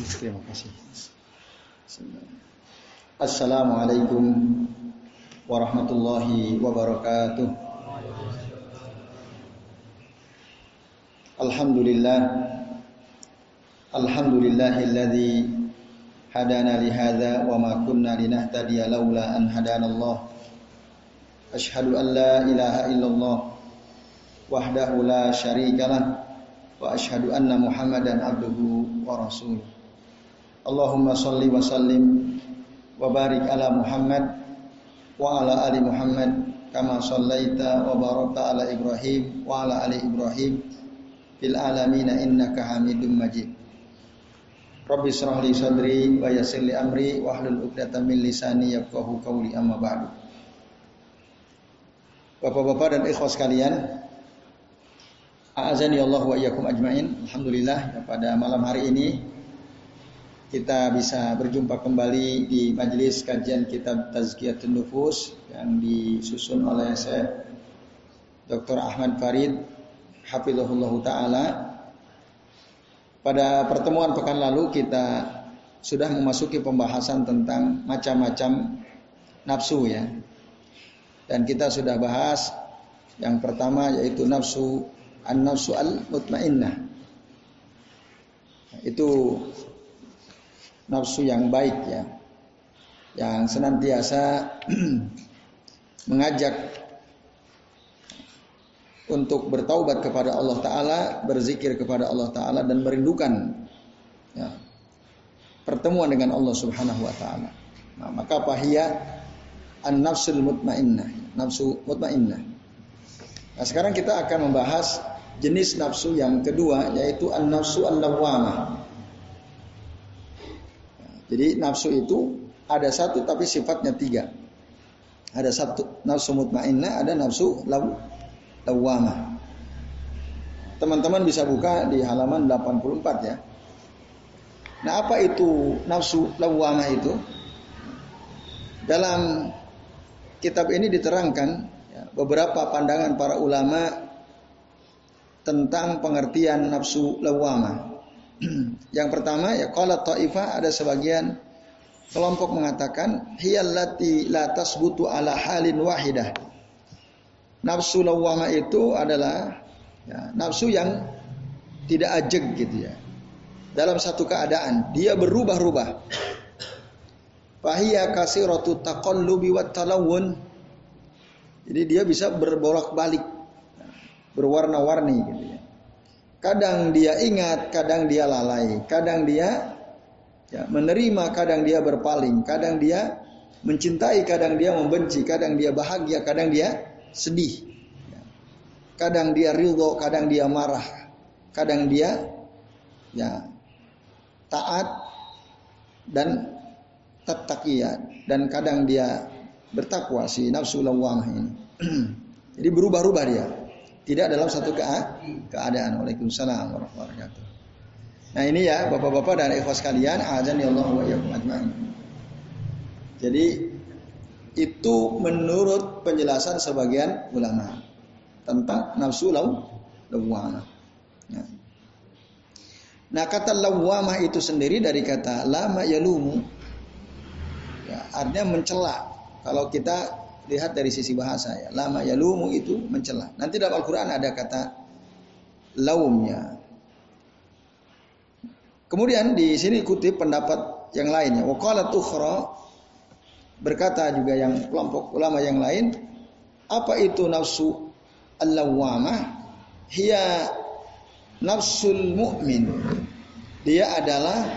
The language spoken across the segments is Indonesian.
Terima kasih. Assalamualaikum warahmatullahi wabarakatuh. Alhamdulillah Alhamdulillahilladzi hadana li hadza wa ma kunna linahtadiya laula an hadana Allah. Ashhadu an la ilaha illallah wahdahu la syarika lah wa ashhadu anna Muhammadan abduhu wa rasuluh. Allahumma salli wa sallim wa barik ala Muhammad wa ala ali Muhammad kama sallaita wa barakta ala Ibrahim wa ala ali Ibrahim fil alamin innaka Hamidum Majid. Rabbi israh li sadri wa yassir li amri wa hlul 'uqdatam min lisani yafqahu qawli amma ba'du. Bapak-bapak dan ikhwas sekalian, A'azani Allah wa iyyakum ajmain. Alhamdulillah pada malam hari ini kita bisa berjumpa kembali di majelis kajian kitab Tazkiyatun Nufus yang disusun oleh saya Dr. Ahmad Farid Hafizahullah Ta'ala pada pertemuan pekan lalu kita sudah memasuki pembahasan tentang macam-macam nafsu ya dan kita sudah bahas yang pertama yaitu nafsu an-nafsu al-mutmainnah itu nafsu yang baik ya. Yang senantiasa mengajak untuk bertaubat kepada Allah Ta'ala, berzikir kepada Allah Ta'ala dan merindukan ya, pertemuan dengan Allah Subhanahu Wa Ta'ala. Nah, maka pahiyah an-nafsul mutmainnah, nafsu mutmainnah. Nah, sekarang kita akan membahas jenis nafsu yang kedua yaitu an-nafsu an-lawwamah. Jadi nafsu itu ada satu tapi sifatnya tiga. Ada satu nafsu mutmainnah, ada nafsu law, lawamah. Teman-teman bisa buka di halaman 84 ya. Nah apa itu nafsu lawamah itu? Dalam kitab ini diterangkan ya, beberapa pandangan para ulama tentang pengertian nafsu lawamah. yang pertama ya kalau ta'ifah ada sebagian kelompok mengatakan hiyallati la tasbutu ala halin wahidah. Nafsu lawama itu adalah ya, nafsu yang tidak ajeg gitu ya. Dalam satu keadaan dia berubah-ubah. Fahiya kasiratu taqallubi wat talawun. Jadi dia bisa berbolak-balik berwarna-warni gitu ya. Kadang dia ingat, kadang dia lalai, kadang dia ya, menerima, kadang dia berpaling, kadang dia mencintai, kadang dia membenci, kadang dia bahagia, kadang dia sedih. Kadang dia ridho, kadang dia marah, kadang dia ya taat dan tattaqiyah dan kadang dia bertakwa si nafsu lawamah ini. Jadi berubah-ubah dia. Tidak dalam satu keadaan. Waalaikumsalam warahmatullahi wabarakatuh. Nah ini ya bapak-bapak dan ikhwas kalian, azan ya Allah wa ajma'in. Jadi itu menurut penjelasan sebagian ulama tentang nafsu law lawamah. Nah. nah kata lawamah itu sendiri dari kata lama yalumu. Ya, artinya mencela. Kalau kita lihat dari sisi bahasa ya. Lama ya lumu itu mencela. Nanti dalam Al-Qur'an ada kata laumnya. Kemudian di sini kutip pendapat yang lainnya. Waqala tukhra berkata juga yang kelompok ulama yang lain, apa itu nafsu al-lawamah? Hiya nafsul mu'min. Dia adalah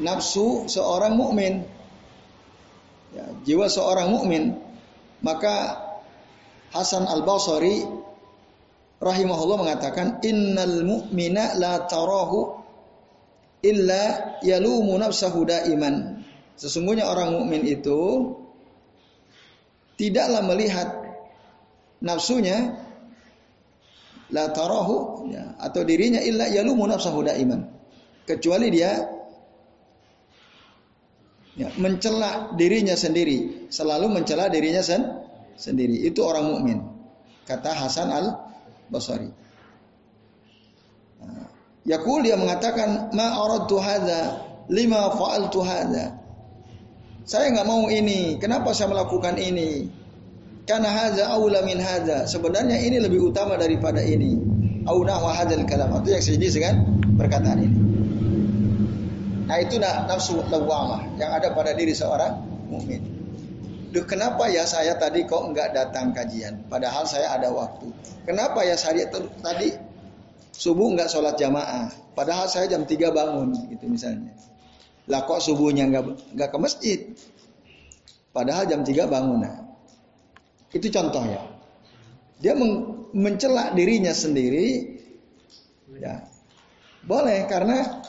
nafsu seorang mukmin ya, jiwa seorang mukmin maka Hasan Al Basri rahimahullah mengatakan innal mu'mina la tarahu illa yalumu nafsahu daiman. Sesungguhnya orang mukmin itu tidaklah melihat nafsunya la tarahu ya, atau dirinya illa yalumu nafsahu daiman. Kecuali dia ya, mencela dirinya sendiri, selalu mencela dirinya sen sendiri. Itu orang mukmin. Kata Hasan Al Basri. Nah, Yakul dia mengatakan ma aradtu hadza lima fa'altu hadza. Saya nggak mau ini. Kenapa saya melakukan ini? Karena hadza aula min hadza. Sebenarnya ini lebih utama daripada ini. Auna wa hadzal kalam. Itu yang sejenis dengan perkataan ini. Nah itu nafsu lawamah yang ada pada diri seorang mukmin. Duh kenapa ya saya tadi kok enggak datang kajian? Padahal saya ada waktu. Kenapa ya saya tadi subuh enggak sholat jamaah? Padahal saya jam 3 bangun gitu misalnya. Lah kok subuhnya enggak enggak ke masjid? Padahal jam 3 bangun. Nah, itu contoh ya. Dia men mencela dirinya sendiri ya. Boleh karena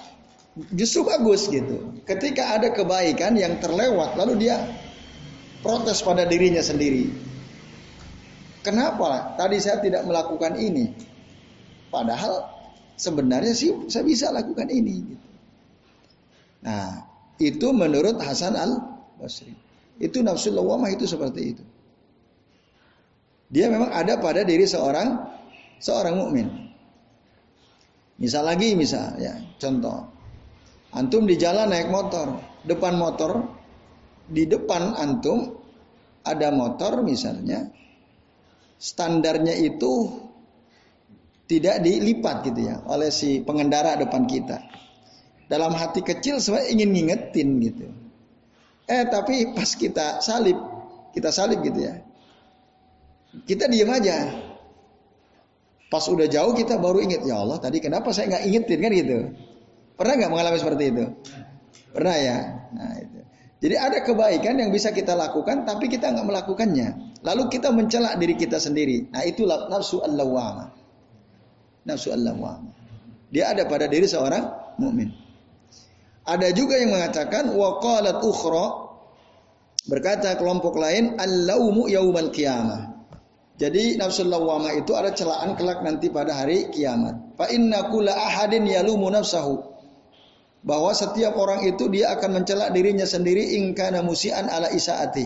justru bagus gitu. Ketika ada kebaikan yang terlewat lalu dia protes pada dirinya sendiri. Kenapa tadi saya tidak melakukan ini? Padahal sebenarnya sih saya bisa lakukan ini. Gitu. Nah, itu menurut Hasan al Basri. Itu nafsu lawamah itu seperti itu. Dia memang ada pada diri seorang seorang mukmin. Misal lagi misal ya, contoh. Antum di jalan naik motor, depan motor di depan antum ada motor misalnya standarnya itu tidak dilipat gitu ya oleh si pengendara depan kita. Dalam hati kecil saya ingin ngingetin gitu. Eh tapi pas kita salib, kita salib gitu ya. Kita diem aja. Pas udah jauh kita baru inget ya Allah tadi kenapa saya nggak ingetin kan gitu. Pernah nggak mengalami seperti itu? Pernah ya. Nah itu. Jadi ada kebaikan yang bisa kita lakukan tapi kita nggak melakukannya. Lalu kita mencela diri kita sendiri. Nah itulah nafsu al-lawwamah. Nafsu al-lawwamah. Dia ada pada diri seorang mukmin. Ada juga yang mengatakan waqalat ukhra berkata kelompok lain al-laumu yaumal qiyamah. Jadi nafsu lawwamah itu ada celaan kelak nanti pada hari kiamat. Fa inna kulla ahadin yalumu nafsahu bahwa setiap orang itu dia akan mencela dirinya sendiri ingkana musian ala isaati.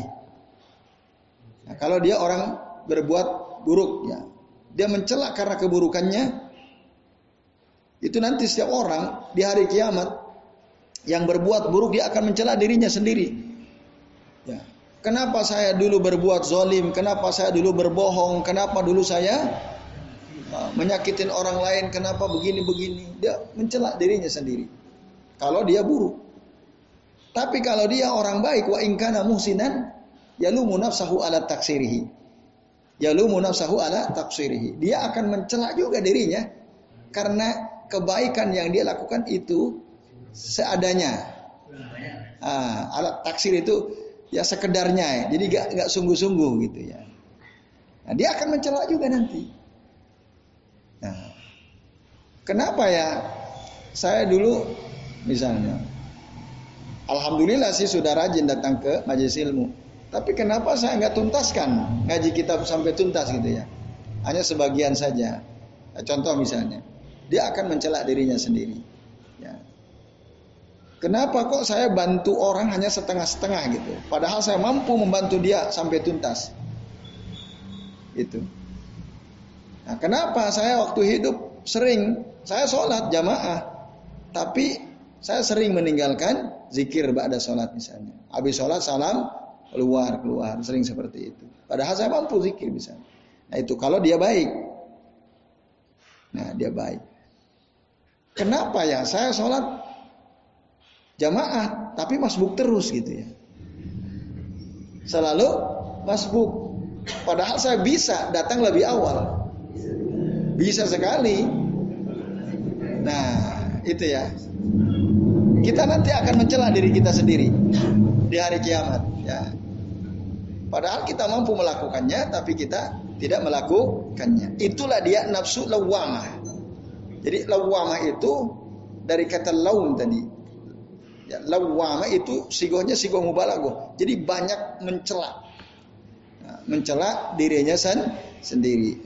Nah, kalau dia orang berbuat buruk ya, dia mencela karena keburukannya. Itu nanti setiap orang di hari kiamat yang berbuat buruk dia akan mencela dirinya sendiri. Ya. Kenapa saya dulu berbuat zolim? Kenapa saya dulu berbohong? Kenapa dulu saya uh, menyakitin orang lain? Kenapa begini-begini? Dia mencela dirinya sendiri. Kalau dia buruk. Tapi kalau dia orang baik wa ingkana muhsinan yalumu nafsahu ala taksirihi. Yalumu nafsahu ala taksirihi. Dia akan mencela juga dirinya karena kebaikan yang dia lakukan itu seadanya. Ah, alat taksir itu ya sekedarnya ya. Jadi gak, gak sungguh-sungguh gitu ya. Nah, dia akan mencela juga nanti. Nah, kenapa ya? Saya dulu misalnya. Alhamdulillah sih sudah rajin datang ke majelis ilmu. Tapi kenapa saya nggak tuntaskan ngaji kitab sampai tuntas gitu ya? Hanya sebagian saja. Contoh misalnya, dia akan mencela dirinya sendiri. Ya. Kenapa kok saya bantu orang hanya setengah-setengah gitu? Padahal saya mampu membantu dia sampai tuntas. Itu. Nah, kenapa saya waktu hidup sering saya sholat jamaah, tapi saya sering meninggalkan zikir ba'da sholat misalnya. Habis sholat salam keluar keluar sering seperti itu. Padahal saya mampu zikir misalnya. Nah itu kalau dia baik. Nah dia baik. Kenapa ya saya sholat jamaah tapi masbuk terus gitu ya. Selalu masbuk. Padahal saya bisa datang lebih awal. Bisa sekali. Nah itu ya. Kita nanti akan mencela diri kita sendiri di hari kiamat. Ya. Padahal kita mampu melakukannya, tapi kita tidak melakukannya. Itulah dia nafsu lawamah. Jadi lawamah itu dari kata laun tadi. Ya, lawamah itu sigohnya sigoh mubalago. Jadi banyak mencela. Nah, mencela dirinya sen sendiri.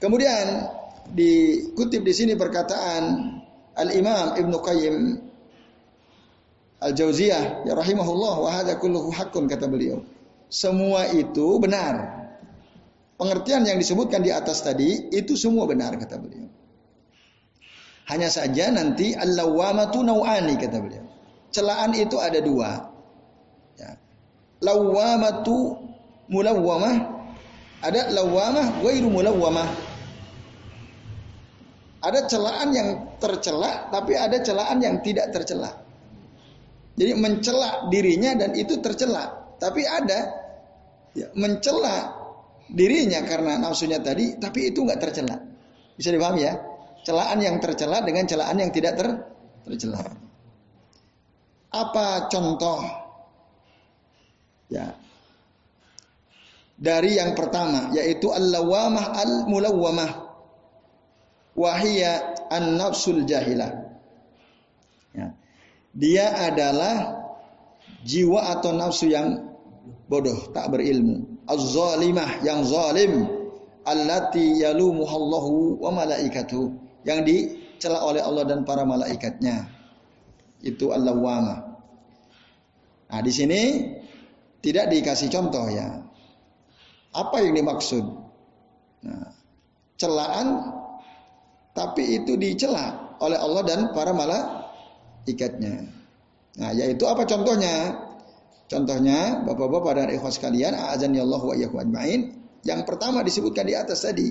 Kemudian dikutip di sini perkataan Al Imam Ibnu Qayyim Al-Jauziyah ya rahimahullah wa hadza kulluhu haqqun kata beliau. Semua itu benar. Pengertian yang disebutkan di atas tadi itu semua benar kata beliau. Hanya saja nanti al-lawamatu nau'ani kata beliau. Celaan itu ada dua. Ya. Lawamatu mulawwamah ada lawamah wairu mulawwamah. Ada celaan yang tercela tapi ada celaan yang tidak tercela. Jadi mencela dirinya dan itu tercela. Tapi ada ya, mencela dirinya karena nafsunya tadi tapi itu nggak tercela. Bisa dipahami ya? celaan yang tercela dengan celaan yang tidak ter tercela. Apa contoh? Ya. Dari yang pertama yaitu al-lawamah al-mulawwamah wahia an-nafsul jahilah. Dia adalah jiwa atau nafsu yang bodoh, tak berilmu. Az-zalimah yang zalim allati yalumuhallahu wa malaikatuh yang dicela oleh Allah dan para malaikatnya. Itu al-lawwama. Nah, di sini tidak dikasih contoh ya. Apa yang dimaksud? Nah, celaan tapi itu dicela oleh Allah dan para malaikatnya. Nah, yaitu apa contohnya? Contohnya, Bapak-bapak dan ikhwas sekalian, azan ya Allah wa iyyakum ajmain. Yang pertama disebutkan di atas tadi.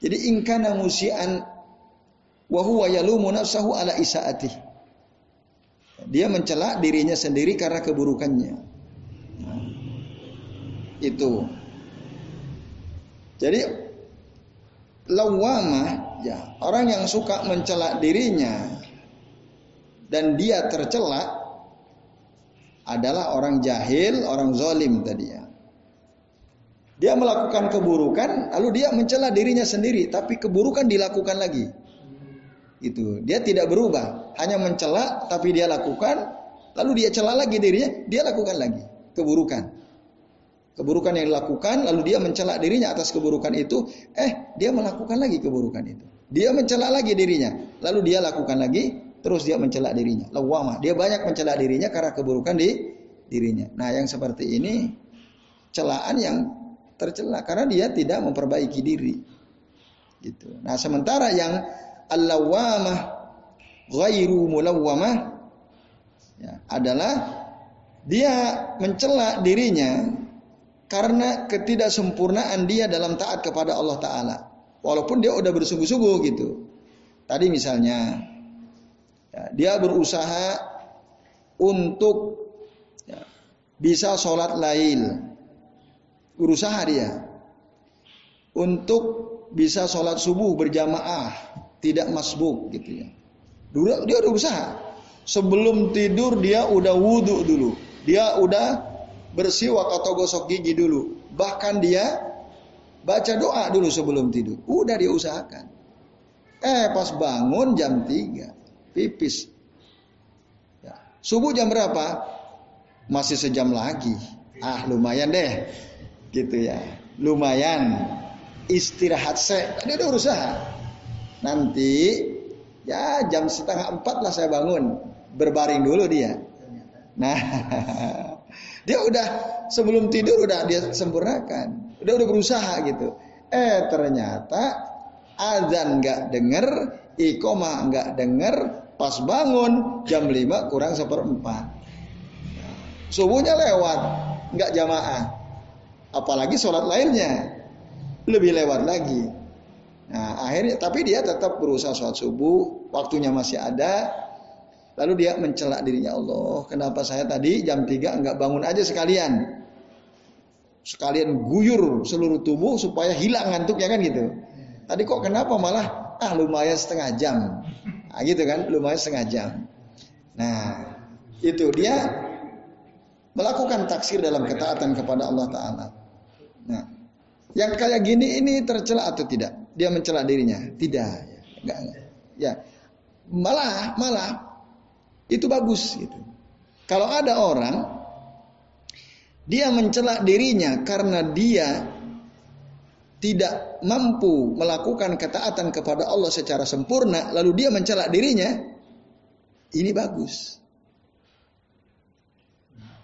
Jadi ingkana musian wa huwa yalumu nafsahu ala isaati. Dia mencela dirinya sendiri karena keburukannya. Nah, itu. Jadi lawama ya orang yang suka mencela dirinya dan dia tercela adalah orang jahil, orang zolim tadi ya. Dia melakukan keburukan, lalu dia mencela dirinya sendiri, tapi keburukan dilakukan lagi. Itu dia tidak berubah, hanya mencela tapi dia lakukan, lalu dia cela lagi dirinya, dia lakukan lagi keburukan. Keburukan yang dilakukan, lalu dia mencela dirinya atas keburukan itu, eh dia melakukan lagi keburukan itu. Dia mencela lagi dirinya, lalu dia lakukan lagi, terus dia mencela dirinya. Lawama, dia banyak mencela dirinya karena keburukan di dirinya. Nah, yang seperti ini celaan yang tercela karena dia tidak memperbaiki diri. Gitu. Nah, sementara yang al-lawamah ghairu mulawwamah ya, adalah dia mencela dirinya karena ketidaksempurnaan dia dalam taat kepada Allah Ta'ala. Walaupun dia udah bersungguh-sungguh gitu. Tadi misalnya, ya, dia berusaha untuk ya, bisa sholat lail. Berusaha dia. Untuk bisa sholat subuh berjamaah tidak masbuk gitu ya. Dulu dia udah usaha. Sebelum tidur dia udah wudhu dulu. Dia udah bersiwak atau gosok gigi dulu. Bahkan dia baca doa dulu sebelum tidur. Udah dia usahakan. Eh pas bangun jam 3. Pipis. Ya. Subuh jam berapa? Masih sejam lagi. Ah lumayan deh. Gitu ya. Lumayan. Istirahat saya. Dia udah usaha. Nanti ya jam setengah empat lah saya bangun. Berbaring dulu dia. Nah, dia udah sebelum tidur udah dia sempurnakan. Udah udah berusaha gitu. Eh ternyata azan nggak denger, ikomah nggak denger, pas bangun jam lima kurang seperempat. Subuhnya lewat, nggak jamaah. Apalagi sholat lainnya lebih lewat lagi. Nah, akhirnya tapi dia tetap berusaha sholat subuh, waktunya masih ada. Lalu dia mencela dirinya Allah, kenapa saya tadi jam 3 enggak bangun aja sekalian? Sekalian guyur seluruh tubuh supaya hilang ngantuknya kan gitu. Tadi kok kenapa malah ah lumayan setengah jam. Nah, gitu kan, lumayan setengah jam. Nah, itu dia melakukan taksir dalam ketaatan kepada Allah taala. Nah, yang kayak gini ini tercela atau tidak? dia mencela dirinya. Tidak, enggak, enggak. Ya. Malah, malah itu bagus gitu. Kalau ada orang dia mencela dirinya karena dia tidak mampu melakukan ketaatan kepada Allah secara sempurna, lalu dia mencela dirinya, ini bagus.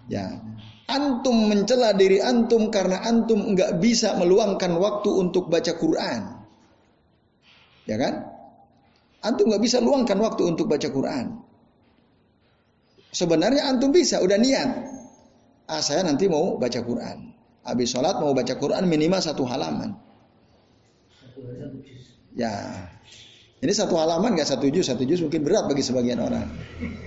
Ya, antum mencela diri antum karena antum nggak bisa meluangkan waktu untuk baca Quran. Ya kan? Antum nggak bisa luangkan waktu untuk baca Quran. Sebenarnya antum bisa, udah niat. Ah saya nanti mau baca Quran. Habis sholat mau baca Quran minimal satu halaman. Ya, ini satu halaman nggak satu juz, satu juz mungkin berat bagi sebagian orang.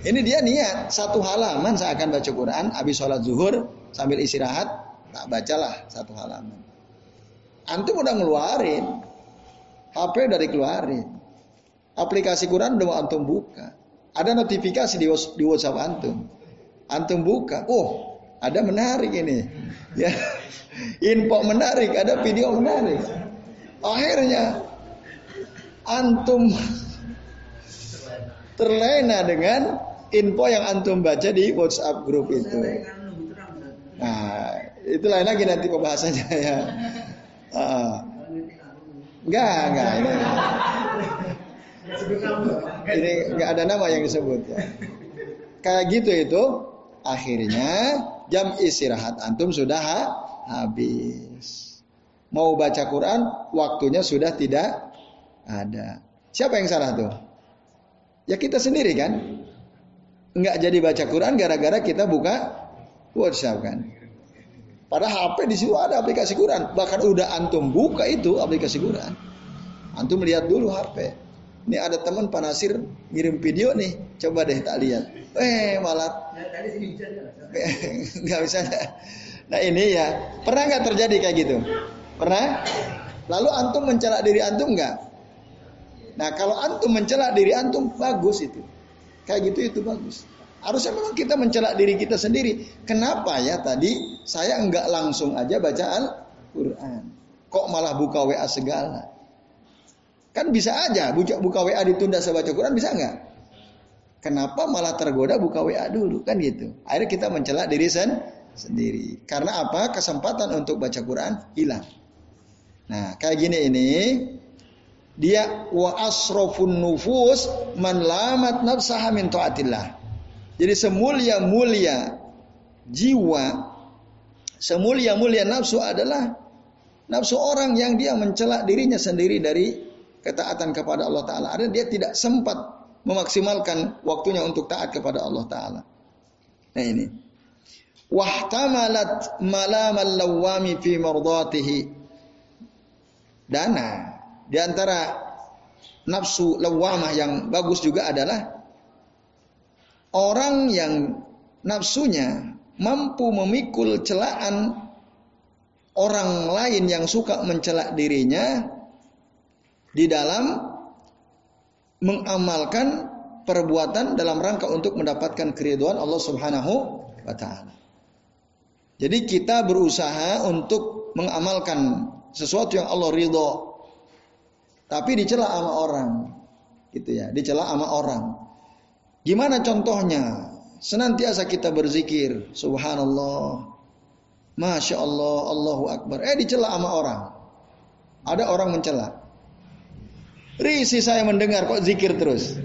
Ini dia niat satu halaman saya akan baca Quran, habis sholat zuhur sambil istirahat, tak bacalah satu halaman. Antum udah ngeluarin, HP dari keluarin, aplikasi Quran udah antum buka, ada notifikasi di WhatsApp antum, antum buka, oh ada menarik ini, ya, info menarik, ada video menarik. Akhirnya antum terlena dengan info yang antum baca di WhatsApp grup itu. Nah, itu lain lagi nanti pembahasannya ya. Uh, enggak, enggak. Ini, ini enggak ada nama yang disebut ya. Kayak gitu itu akhirnya jam istirahat antum sudah ha habis. Mau baca Quran waktunya sudah tidak ada. Siapa yang salah tuh? Ya kita sendiri kan. Enggak jadi baca Quran gara-gara kita buka WhatsApp kan. Pada HP di situ ada aplikasi Quran. Bahkan udah antum buka itu aplikasi Quran. Antum lihat dulu HP. Ini ada teman Pak Nasir ngirim video nih. Coba deh tak lihat. Eh malah. Nggak bisa. Nah ini ya. Pernah nggak terjadi kayak gitu? Pernah? Lalu antum mencela diri antum nggak? Nah kalau antum mencela diri antum bagus itu. Kayak gitu itu bagus. Harusnya memang kita mencela diri kita sendiri. Kenapa ya tadi saya enggak langsung aja baca Al-Quran. Kok malah buka WA segala. Kan bisa aja buka, buka WA ditunda saya baca Quran bisa enggak? Kenapa malah tergoda buka WA dulu kan gitu. Akhirnya kita mencela diri sen sendiri. Karena apa? Kesempatan untuk baca Quran hilang. Nah kayak gini ini dia wa asrafun nufus man lamat nafsaha min taatillah. Jadi semulia-mulia jiwa, semulia-mulia nafsu adalah nafsu orang yang dia mencela dirinya sendiri dari ketaatan kepada Allah Ta'ala. Ada dia tidak sempat memaksimalkan waktunya untuk taat kepada Allah Ta'ala. Nah ini. Wahtamalat malamal lawami fi mardatihi. Dana di antara nafsu lawamah yang bagus juga adalah orang yang nafsunya mampu memikul celaan orang lain yang suka mencelak dirinya di dalam mengamalkan perbuatan dalam rangka untuk mendapatkan keriduan Allah Subhanahu wa taala. Jadi kita berusaha untuk mengamalkan sesuatu yang Allah ridho tapi dicela sama orang. Gitu ya, dicela sama orang. Gimana contohnya? Senantiasa kita berzikir, subhanallah, masya Allah, Allahu Akbar. Eh dicela sama orang. Ada orang mencela. Risi saya mendengar kok zikir terus.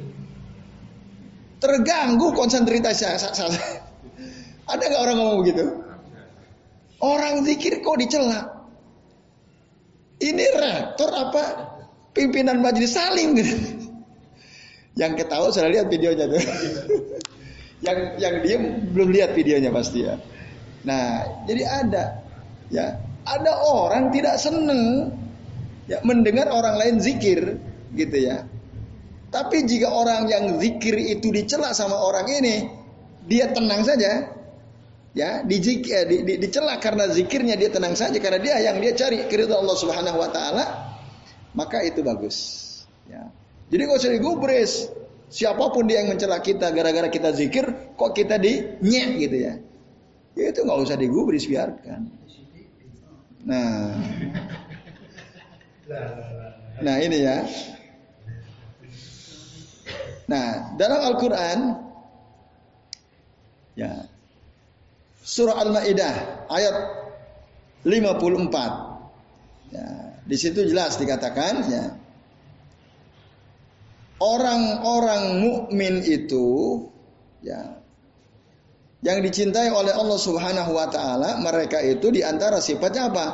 Terganggu konsentrasi saya. Ada nggak orang ngomong begitu? Orang zikir kok dicela. Ini rektor apa pimpinan majelis salim gitu. Yang ketawa sudah lihat videonya tuh. yang yang diem belum lihat videonya pasti ya. Nah, jadi ada ya, ada orang tidak seneng ya mendengar orang lain zikir gitu ya. Tapi jika orang yang zikir itu dicela sama orang ini, dia tenang saja. Ya, di, eh, di, di, dicela karena zikirnya dia tenang saja karena dia yang dia cari keridhaan Allah Subhanahu wa taala maka itu bagus. Ya. Jadi kalau usah digubris. Siapa pun dia yang mencela kita gara-gara kita zikir, kok kita di nyek gitu ya. Ya itu nggak usah digubris biarkan. Nah, nah ini ya. Nah dalam Al-Quran, ya surah Al-Maidah ayat 54. Ya, di situ jelas dikatakan ya. Orang-orang mukmin itu ya yang dicintai oleh Allah Subhanahu wa taala, mereka itu di antara sifatnya apa?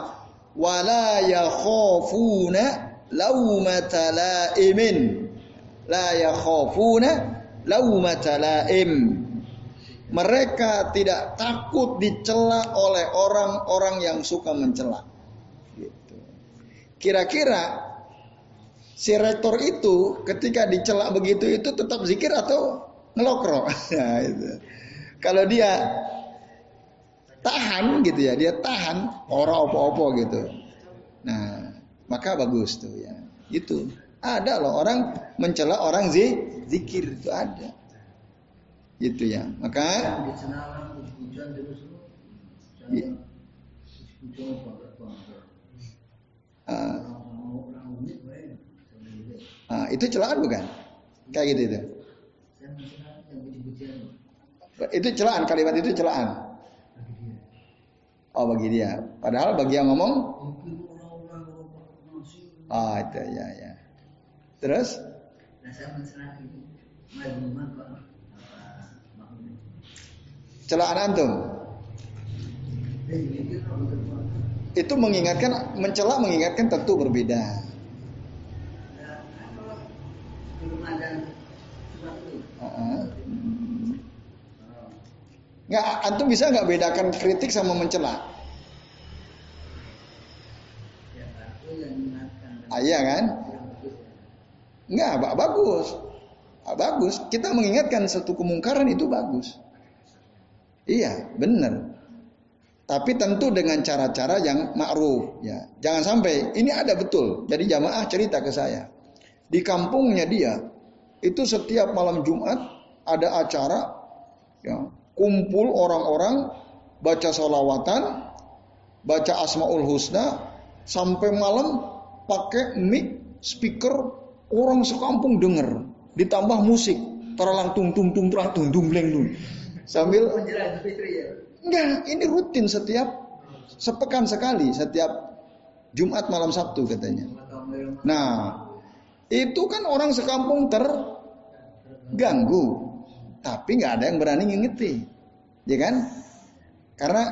Wala yakhafuna laumata laimin. la yakhafuna laumata laim. Mereka tidak takut dicela oleh orang-orang yang suka mencela. Gitu. Kira-kira si rektor itu ketika dicela begitu itu tetap zikir atau ngelokro? Nah, itu. Kalau dia tahan gitu ya, dia tahan orang opo-opo gitu. Nah, maka bagus tuh ya. Itu ada loh orang mencela orang zi, zikir itu ada. Gitu ya. Maka uh, uh, itu celaan bukan? Kayak gitu itu. Itu celaan, kalimat itu celaan. Oh bagi dia. Padahal bagi yang ngomong Oh itu ya ya. Terus? Celaan antum. Itu mengingatkan, mencela mengingatkan tentu berbeda. Nggak, antum bisa nggak bedakan kritik sama mencela? Ah, iya kan? Nggak, bagus. Ah, bagus. Kita mengingatkan satu kemungkaran itu bagus. Iya, benar. Tapi tentu dengan cara-cara yang ma'ruf ya. Jangan sampai ini ada betul. Jadi jamaah cerita ke saya. Di kampungnya dia itu setiap malam Jumat ada acara ya, kumpul orang-orang baca solawatan, baca asmaul husna sampai malam pakai mic speaker orang sekampung denger ditambah musik teralang tung tung tung terang tung tung bleng tung sambil enggak ini rutin setiap sepekan sekali setiap Jumat malam Sabtu katanya nah itu kan orang sekampung terganggu tapi nggak ada yang berani ngingeti, ya kan? Karena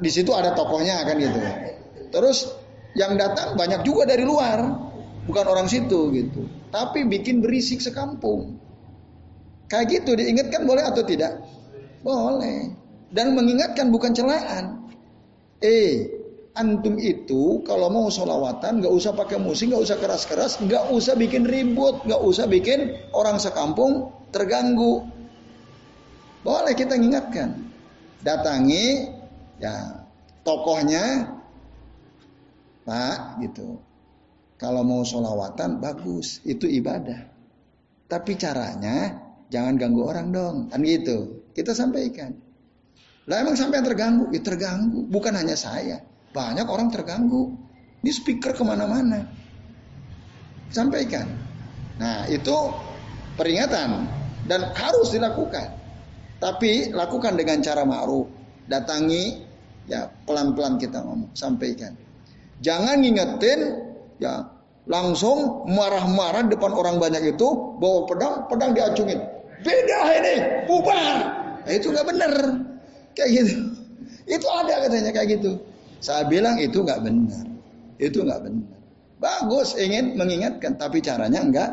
di situ ada tokohnya kan gitu. Terus yang datang banyak juga dari luar, bukan orang situ gitu. Tapi bikin berisik sekampung. Kayak gitu diingatkan boleh atau tidak? Boleh. Dan mengingatkan bukan celaan. Eh, antum itu kalau mau sholawatan nggak usah pakai musik, nggak usah keras-keras, nggak usah bikin ribut, nggak usah bikin orang sekampung terganggu. Boleh kita ingatkan. Datangi ya tokohnya Pak gitu. Kalau mau sholawatan bagus, itu ibadah. Tapi caranya jangan ganggu orang dong, kan gitu. Kita sampaikan. Lah emang sampai yang terganggu? Ya terganggu. Bukan hanya saya. Banyak orang terganggu. Ini speaker ke mana-mana. Sampaikan. Nah itu peringatan dan harus dilakukan. Tapi lakukan dengan cara ma'ruf. Datangi ya pelan-pelan kita ngomong, sampaikan. Jangan ngingetin ya langsung marah-marah depan orang banyak itu bawa pedang, pedang diacungin. Beda ini, bubar. Nah, itu nggak benar. Kayak gitu. Itu ada katanya kayak gitu. Saya bilang itu nggak benar. Itu nggak benar. Bagus ingin mengingatkan, tapi caranya nggak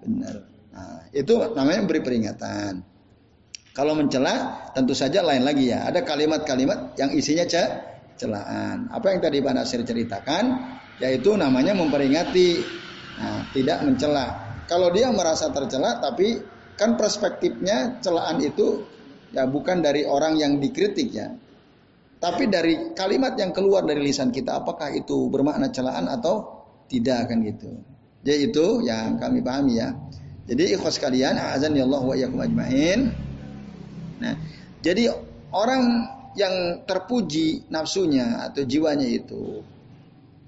benar. Nah, itu namanya beri peringatan. Kalau mencela tentu saja lain lagi ya. Ada kalimat-kalimat yang isinya ce celaan. Apa yang tadi Pak Nasir ceritakan yaitu namanya memperingati. Nah, tidak mencela. Kalau dia merasa tercela tapi kan perspektifnya celaan itu ya bukan dari orang yang dikritik ya. Tapi dari kalimat yang keluar dari lisan kita apakah itu bermakna celaan atau tidak kan gitu. Jadi itu yang kami pahami ya. Jadi ikhwas kalian, azan ya Allah wa iyyakum ajmain. Nah, jadi orang yang terpuji nafsunya atau jiwanya itu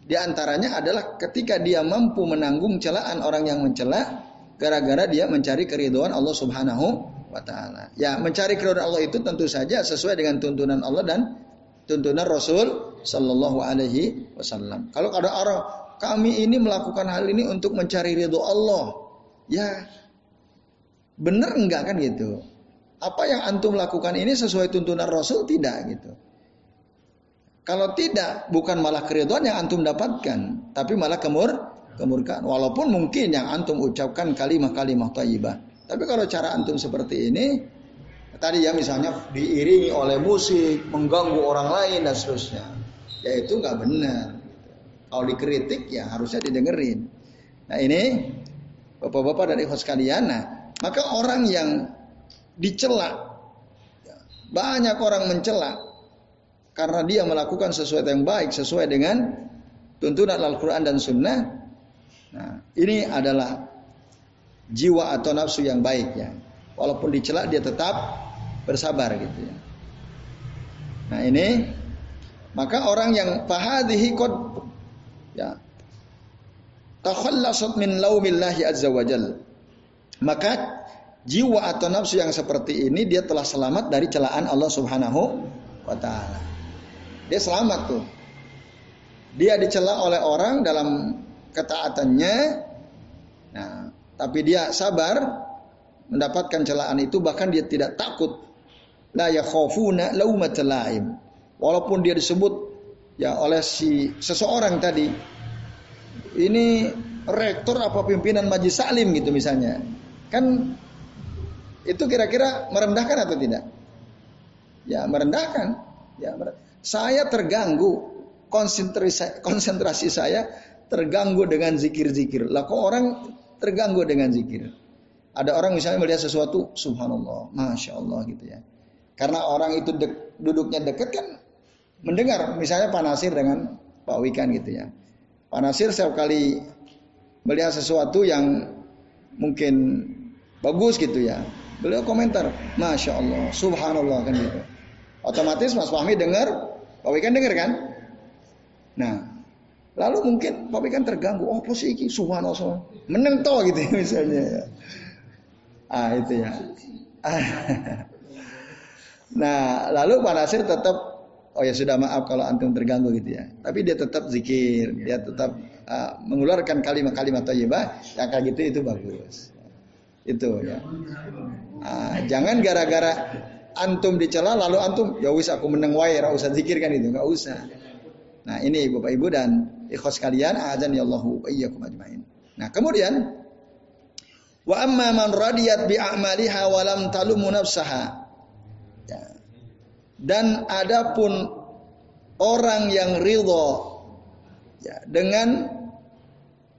di antaranya adalah ketika dia mampu menanggung celaan orang yang mencela gara-gara dia mencari keridhaan Allah Subhanahu wa taala. Ya, mencari keridhaan Allah itu tentu saja sesuai dengan tuntunan Allah dan tuntunan Rasul sallallahu alaihi wasallam. Kalau ada orang kami ini melakukan hal ini untuk mencari ridho Allah, Ya, bener enggak kan gitu? Apa yang antum lakukan ini sesuai tuntunan Rasul tidak gitu? Kalau tidak, bukan malah keriduan yang antum dapatkan, tapi malah kemur kemurkaan. Walaupun mungkin yang antum ucapkan kalimat-kalimat thayyibah. Tapi kalau cara antum seperti ini, tadi ya misalnya diiringi oleh musik, mengganggu orang lain dan seterusnya. Ya itu nggak benar. Kalau dikritik ya harusnya didengerin. Nah ini bapak-bapak dan ikhwas sekalian, nah, maka orang yang dicela, banyak orang mencela karena dia melakukan sesuatu yang baik sesuai dengan tuntunan Al-Quran dan Sunnah. Nah, ini adalah jiwa atau nafsu yang baik ya. Walaupun dicela dia tetap bersabar gitu ya. Nah ini maka orang yang fahadhihi qad ya takhallasat min laumillahi azza wajal. Maka jiwa atau nafsu yang seperti ini dia telah selamat dari celaan Allah Subhanahu wa taala. Dia selamat tuh. Dia dicela oleh orang dalam ketaatannya. Nah, tapi dia sabar mendapatkan celaan itu bahkan dia tidak takut. La yakhafuna. Walaupun dia disebut ya oleh si seseorang tadi ini rektor apa pimpinan majlis salim gitu misalnya. Kan itu kira-kira merendahkan atau tidak? Ya, merendahkan. Ya, saya terganggu konsentrasi konsentrasi saya terganggu dengan zikir-zikir. Lah kok orang terganggu dengan zikir. Ada orang misalnya melihat sesuatu, subhanallah, masya Allah gitu ya. Karena orang itu dek, duduknya dekat kan mendengar. Misalnya Pak Nasir dengan Pak Wikan gitu ya. Pak Nasir setiap kali melihat sesuatu yang mungkin bagus gitu ya. Beliau komentar, masya Allah, subhanallah kan gitu. Otomatis Mas Fahmi dengar, Pak Wikan dengar kan? Nah, Lalu mungkin Pak kan terganggu, oh posisi ini subhanallah, meneng to gitu ya, misalnya. Ah itu ya. nah lalu Pak Nasir tetap, oh ya sudah maaf kalau antum terganggu gitu ya. Tapi dia tetap zikir, dia tetap uh, mengeluarkan kalimat-kalimat thayyibah yang kayak gitu itu bagus. Itu ya. Uh, jangan gara-gara antum dicela lalu antum ya wis aku meneng wae usah zikir kan itu, nggak usah. Nah, ini Bapak Ibu dan ikhwas kalian, azan ya Allahu iyyakum ajmain. Nah, kemudian wa amma man radiyat bi a'maliha wa lam talumu nafsaha. Ya. Dan adapun orang yang ridho ya, dengan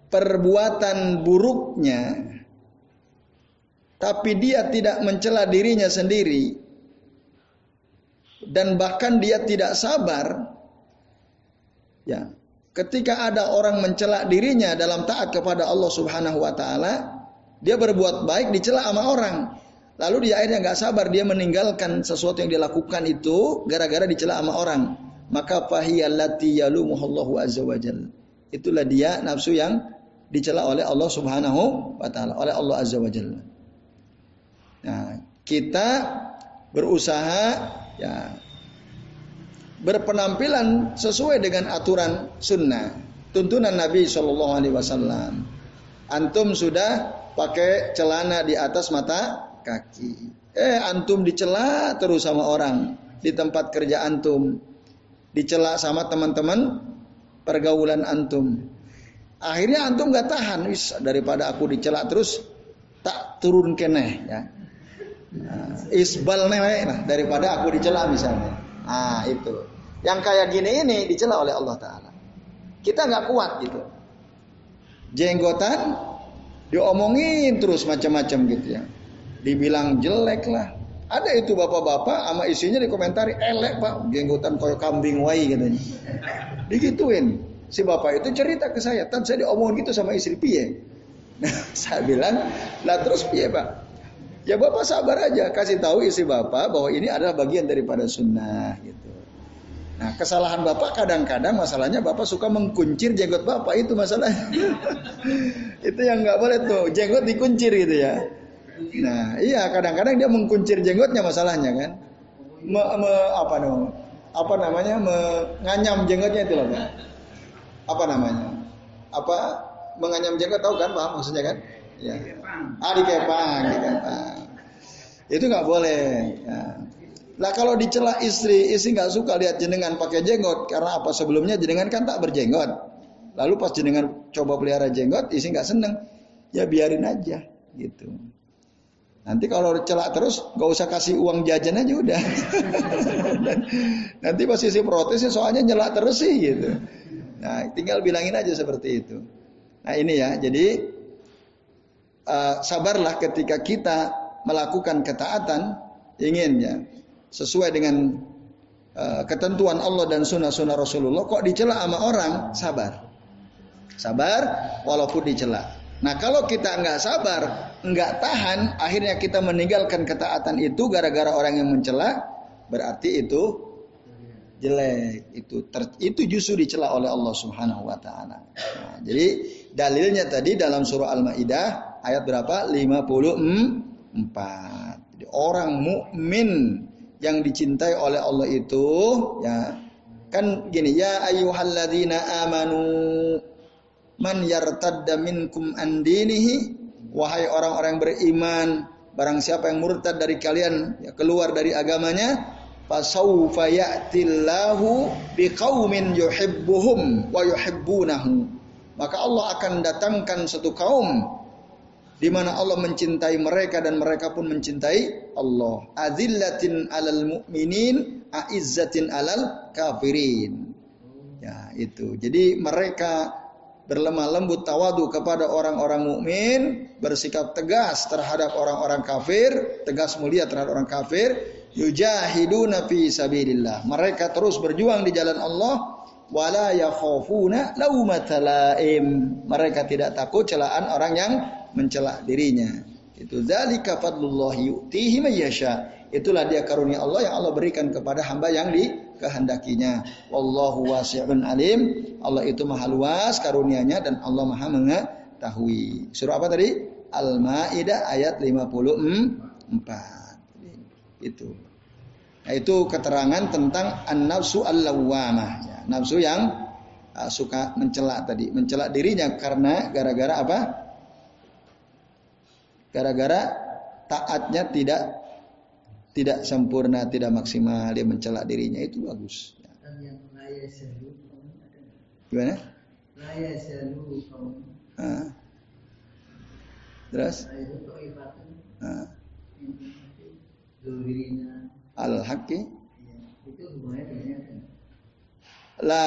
perbuatan buruknya tapi dia tidak mencela dirinya sendiri dan bahkan dia tidak sabar Ya. Ketika ada orang mencela dirinya dalam taat kepada Allah Subhanahu wa taala, dia berbuat baik dicela sama orang. Lalu dia akhirnya nggak sabar dia meninggalkan sesuatu yang dilakukan itu gara-gara dicela sama orang. Maka fahiyallati yalumuhullahu azza wajal. Itulah dia nafsu yang dicela oleh Allah Subhanahu wa taala, oleh Allah azza wajalla. Nah, kita berusaha ya berpenampilan sesuai dengan aturan sunnah tuntunan Nabi Shallallahu Alaihi Wasallam. Antum sudah pakai celana di atas mata kaki. Eh antum dicela terus sama orang di tempat kerja antum, dicela sama teman-teman pergaulan antum. Akhirnya antum gak tahan, wis daripada aku dicela terus tak turun keneh ya. Nah, isbal nih nah, daripada aku dicela misalnya. Ah itu. Yang kayak gini ini dicela oleh Allah Taala. Kita nggak kuat gitu. Jenggotan diomongin terus macam-macam gitu ya. Dibilang jelek lah. Ada itu bapak-bapak sama isinya dikomentari elek pak jenggotan koyo kambing wai katanya. Digituin. Si bapak itu cerita ke saya, tan saya diomongin gitu sama istri piye. Nah, saya bilang, lah terus piye pak? Ya bapak sabar aja, kasih tahu istri bapak bahwa ini adalah bagian daripada sunnah gitu. Nah kesalahan bapak kadang-kadang masalahnya bapak suka mengkuncir jenggot bapak itu masalah. itu yang nggak boleh tuh jenggot dikuncir gitu ya. Nah iya kadang-kadang dia mengkuncir jenggotnya masalahnya kan. Me, me, apa no? Apa namanya menganyam jenggotnya itu loh. Apa namanya? Apa menganyam jenggot tahu kan paham maksudnya kan? Ya. Ah dikepang, dikepang. Itu nggak boleh. Ya. Lah kalau dicela istri, istri nggak suka lihat jenengan pakai jenggot karena apa sebelumnya jenengan kan tak berjenggot. Lalu pas jenengan coba pelihara jenggot, isi nggak seneng, ya biarin aja gitu. Nanti kalau celak terus, nggak usah kasih uang jajan aja udah. Nanti posisi protesnya soalnya nyelak terus sih gitu. Nah, tinggal bilangin aja seperti itu. Nah ini ya, jadi uh, sabarlah ketika kita melakukan ketaatan, ingin ya sesuai dengan uh, ketentuan Allah dan sunnah-sunnah Rasulullah, kok dicela sama orang, sabar. Sabar walaupun dicela. Nah kalau kita nggak sabar, nggak tahan, akhirnya kita meninggalkan ketaatan itu gara-gara orang yang mencela, berarti itu jelek itu ter, itu justru dicela oleh Allah Subhanahu wa taala. Nah, jadi dalilnya tadi dalam surah Al-Maidah ayat berapa? 54. Jadi orang mukmin yang dicintai oleh Allah itu ya kan gini ya ayyuhalladzina amanu man yartadda minkum an dinihi? Wahai orang-orang beriman barang siapa yang murtad dari kalian ya keluar dari agamanya fasawfa ya'tillahu biqaumin yuhibbuhum wa yuhibbunahu. Maka Allah akan datangkan satu kaum di mana Allah mencintai mereka dan mereka pun mencintai Allah. Azillatin alal mu'minin, aizzatin alal kafirin. Ya, itu. Jadi mereka berlemah lembut tawadu kepada orang-orang mukmin, bersikap tegas terhadap orang-orang kafir, tegas mulia terhadap orang kafir, yujahiduna fi sabilillah. Mereka terus berjuang di jalan Allah wala yakhafuna. Mereka tidak takut celaan orang yang mencela dirinya. Itu zalika fadlullah yu'tihi mayyasha. Itulah dia karunia Allah yang Allah berikan kepada hamba yang dikehendakinya. Wallahu wasi'un alim. Allah itu maha luas karunianya dan Allah maha mengetahui. Surah apa tadi? Al-Maidah ayat 54. Itu. Nah, itu keterangan tentang an-nafsu al-lawwamah, ya, nafsu yang uh, suka mencela tadi, mencela dirinya karena gara-gara apa? Gara-gara taatnya tidak tidak sempurna, tidak maksimal, dia mencela dirinya itu bagus. Gimana? Ah. Terus? Ah al-haqqi la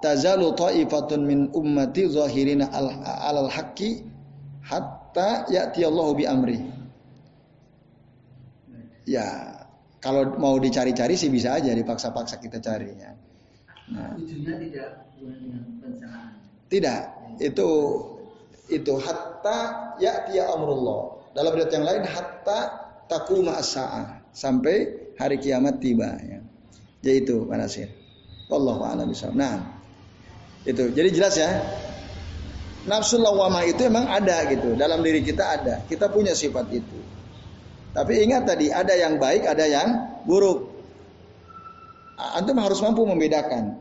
tazalu ta'ifatun min ummati zahirina al haqqi hatta ya'ti Allah bi amri. Ya, kalau mau dicari-cari sih bisa aja dipaksa-paksa kita cari ya. Nah. tidak Tidak, itu itu hatta ya'ti amrullah. Dalam riwayat yang lain hatta takuma as-sa'ah sampai hari kiamat tiba ya. Jadi itu Pak Nasir. Wallahu a'lam Nah, itu. Jadi jelas ya. Nafsu lawama itu emang ada gitu. Dalam diri kita ada. Kita punya sifat itu. Tapi ingat tadi ada yang baik, ada yang buruk. Antum harus mampu membedakan.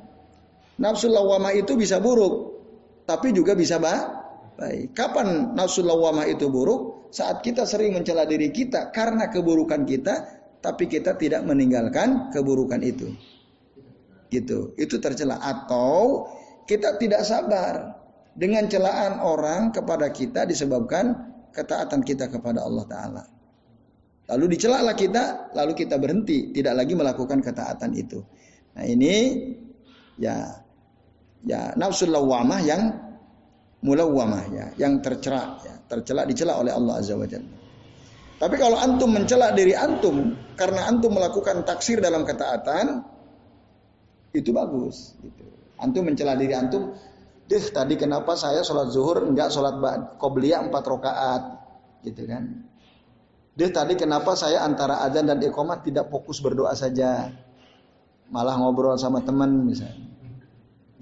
Nafsu lawama itu bisa buruk, tapi juga bisa baik. Kapan nafsu lawama itu buruk? Saat kita sering mencela diri kita karena keburukan kita, tapi kita tidak meninggalkan keburukan itu. Gitu. Itu tercela atau kita tidak sabar dengan celaan orang kepada kita disebabkan ketaatan kita kepada Allah taala. Lalu dicelalah kita, lalu kita berhenti, tidak lagi melakukan ketaatan itu. Nah, ini ya ya nafsu lawamah yang mulawamah ya, yang tercela ya, tercela dicela oleh Allah Azza wa Jalla. Tapi kalau antum mencela diri antum karena antum melakukan taksir dalam ketaatan, itu bagus. Gitu. Antum mencela diri antum, deh tadi kenapa saya sholat zuhur enggak sholat qobliyah empat rakaat, gitu kan? Deh tadi kenapa saya antara adzan dan iqamah tidak fokus berdoa saja, malah ngobrol sama teman misalnya.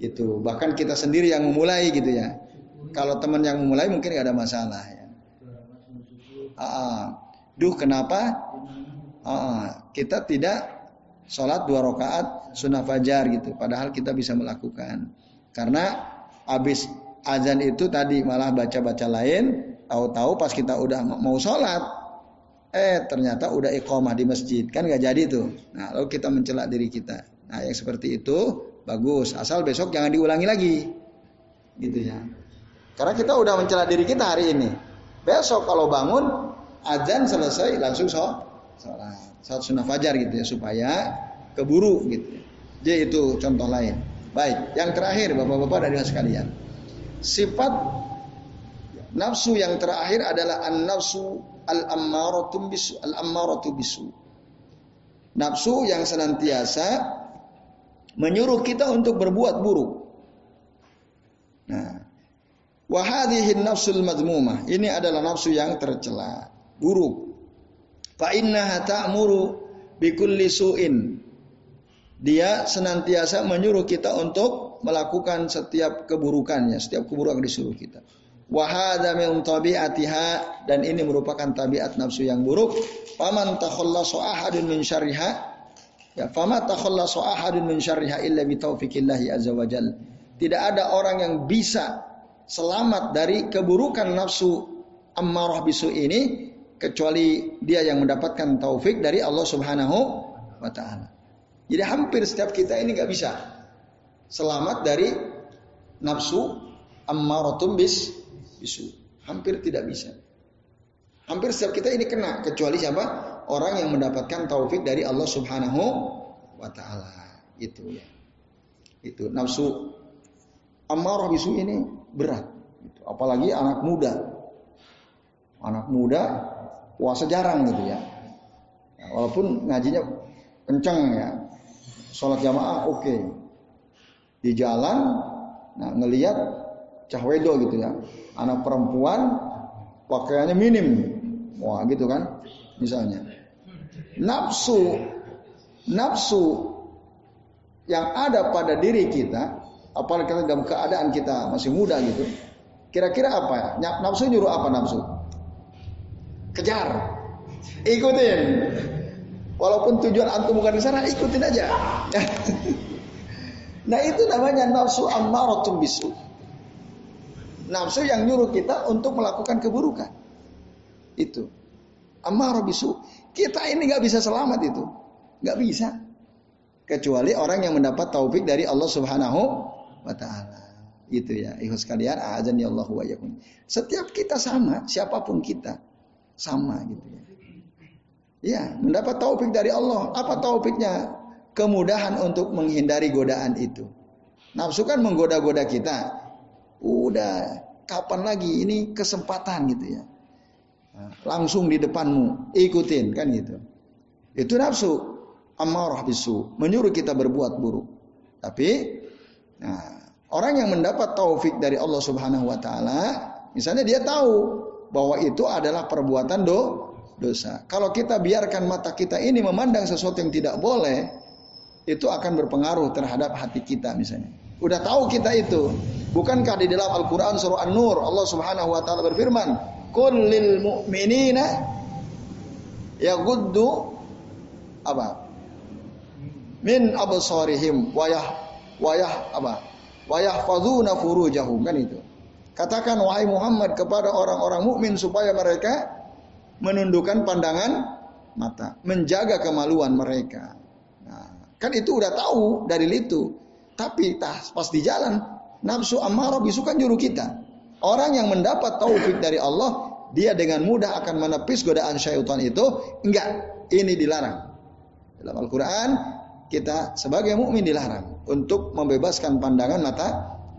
Gitu. Bahkan kita sendiri yang memulai gitu ya. Kalau teman yang memulai mungkin gak ada masalah ya. Ah, Duh kenapa uh, kita tidak sholat dua rakaat sunnah fajar gitu. Padahal kita bisa melakukan. Karena habis azan itu tadi malah baca-baca lain. Tahu-tahu pas kita udah mau sholat, eh ternyata udah iqomah di masjid kan gak jadi tuh. Nah lalu kita mencela diri kita. Nah yang seperti itu bagus. Asal besok jangan diulangi lagi. Gitu ya. Karena kita udah mencela diri kita hari ini. Besok kalau bangun azan selesai langsung sholat. Sholat sunnah fajar gitu ya supaya keburu gitu. Jadi itu contoh lain. Baik, yang terakhir Bapak-bapak dari sekalian. Sifat nafsu yang terakhir adalah an-nafsu al-ammaratu bisu, al-ammaratu bisu. Nafsu yang senantiasa menyuruh kita untuk berbuat buruk. Nah, wahadihin nafsul madmumah. Ini adalah nafsu yang tercela, buruk. Fa innaha ta'muru bikulli su'in. Dia senantiasa menyuruh kita untuk melakukan setiap keburukannya, setiap keburukan disuruh kita. Wahada min tabi'atiha dan ini merupakan tabiat nafsu yang buruk. Faman takhallasu ahadun min syarriha ya fama takhallasu ahadun min syarriha illa bi taufiqillahi azza wajal. Tidak ada orang yang bisa selamat dari keburukan nafsu ammarah bisu ini kecuali dia yang mendapatkan taufik dari Allah Subhanahu wa taala. Jadi hampir setiap kita ini nggak bisa selamat dari nafsu ammaratum bis bisu. Hampir tidak bisa. Hampir setiap kita ini kena kecuali siapa? Orang yang mendapatkan taufik dari Allah Subhanahu wa taala. Itu ya. Itu nafsu ammarah bisu ini berat. Apalagi anak muda. Anak muda puasa jarang gitu ya. Walaupun ngajinya kenceng ya, sholat jamaah oke. Okay. Di jalan, nah ngelihat cahwedo gitu ya, anak perempuan pakaiannya minim, wah gitu kan, misalnya. Nafsu, nafsu yang ada pada diri kita, apalagi kita dalam keadaan kita masih muda gitu, kira-kira apa ya? Nafsu nyuruh apa nafsu? Kejar, ikutin, Walaupun tujuan antum bukan di sana, ikutin aja. nah itu namanya nafsu ammaratun bisu. Nafsu yang nyuruh kita untuk melakukan keburukan. Itu. Ammarah bisu. Kita ini nggak bisa selamat itu. nggak bisa. Kecuali orang yang mendapat taufik dari Allah Subhanahu wa taala. Itu ya, ikhlas kalian, azan ya Allah wa Setiap kita sama, siapa pun kita sama gitu ya. Ya, mendapat taufik dari Allah. Apa taufiknya? Kemudahan untuk menghindari godaan itu. Nafsu kan menggoda-goda kita. Udah, kapan lagi? Ini kesempatan gitu ya. Langsung di depanmu, ikutin kan gitu. Itu nafsu. Amarah bisu. Menyuruh kita berbuat buruk. Tapi, nah, orang yang mendapat taufik dari Allah Subhanahu Wa Taala, misalnya dia tahu bahwa itu adalah perbuatan do dosa. Kalau kita biarkan mata kita ini memandang sesuatu yang tidak boleh, itu akan berpengaruh terhadap hati kita misalnya. Udah tahu kita itu. Bukankah di dalam Al-Quran surah An-Nur Allah subhanahu wa ta'ala berfirman. Kullil mu'minina yaguddu apa? Min absarihim wayah wayah apa? Wayahfazuna furujahum kan itu. Katakan wahai Muhammad kepada orang-orang mukmin supaya mereka menundukkan pandangan mata, menjaga kemaluan mereka. Nah, kan itu udah tahu dari itu. Tapi tas pas di jalan nafsu amarah bisu kan juru kita. Orang yang mendapat taufik dari Allah, dia dengan mudah akan menepis godaan syaitan itu. Enggak, ini dilarang. Dalam Al-Qur'an kita sebagai mukmin dilarang untuk membebaskan pandangan mata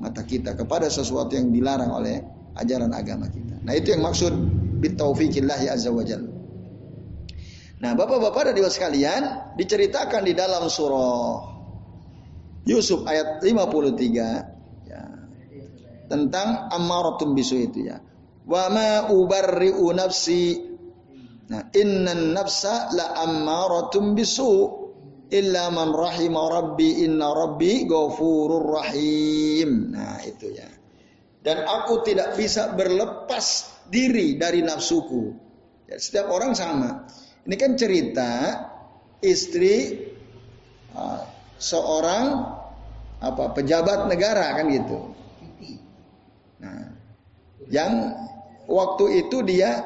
mata kita kepada sesuatu yang dilarang oleh ajaran agama kita. Nah, itu yang maksud bitaufiqillahi azza wajal. Nah, Bapak-bapak dan Ibu sekalian, diceritakan di dalam surah Yusuf ayat 53 ya, tentang ammaratun bisu itu ya. Wa ma ubarri'u nafsi Nah, innan nafsa la ammaratun bisu illa man rahima rabbi inna rabbi ghafurur rahim. Nah, itu ya. Dan aku tidak bisa berlepas diri dari nafsuku. Ya, setiap orang sama. Ini kan cerita istri uh, seorang apa pejabat negara kan gitu. Nah, yang waktu itu dia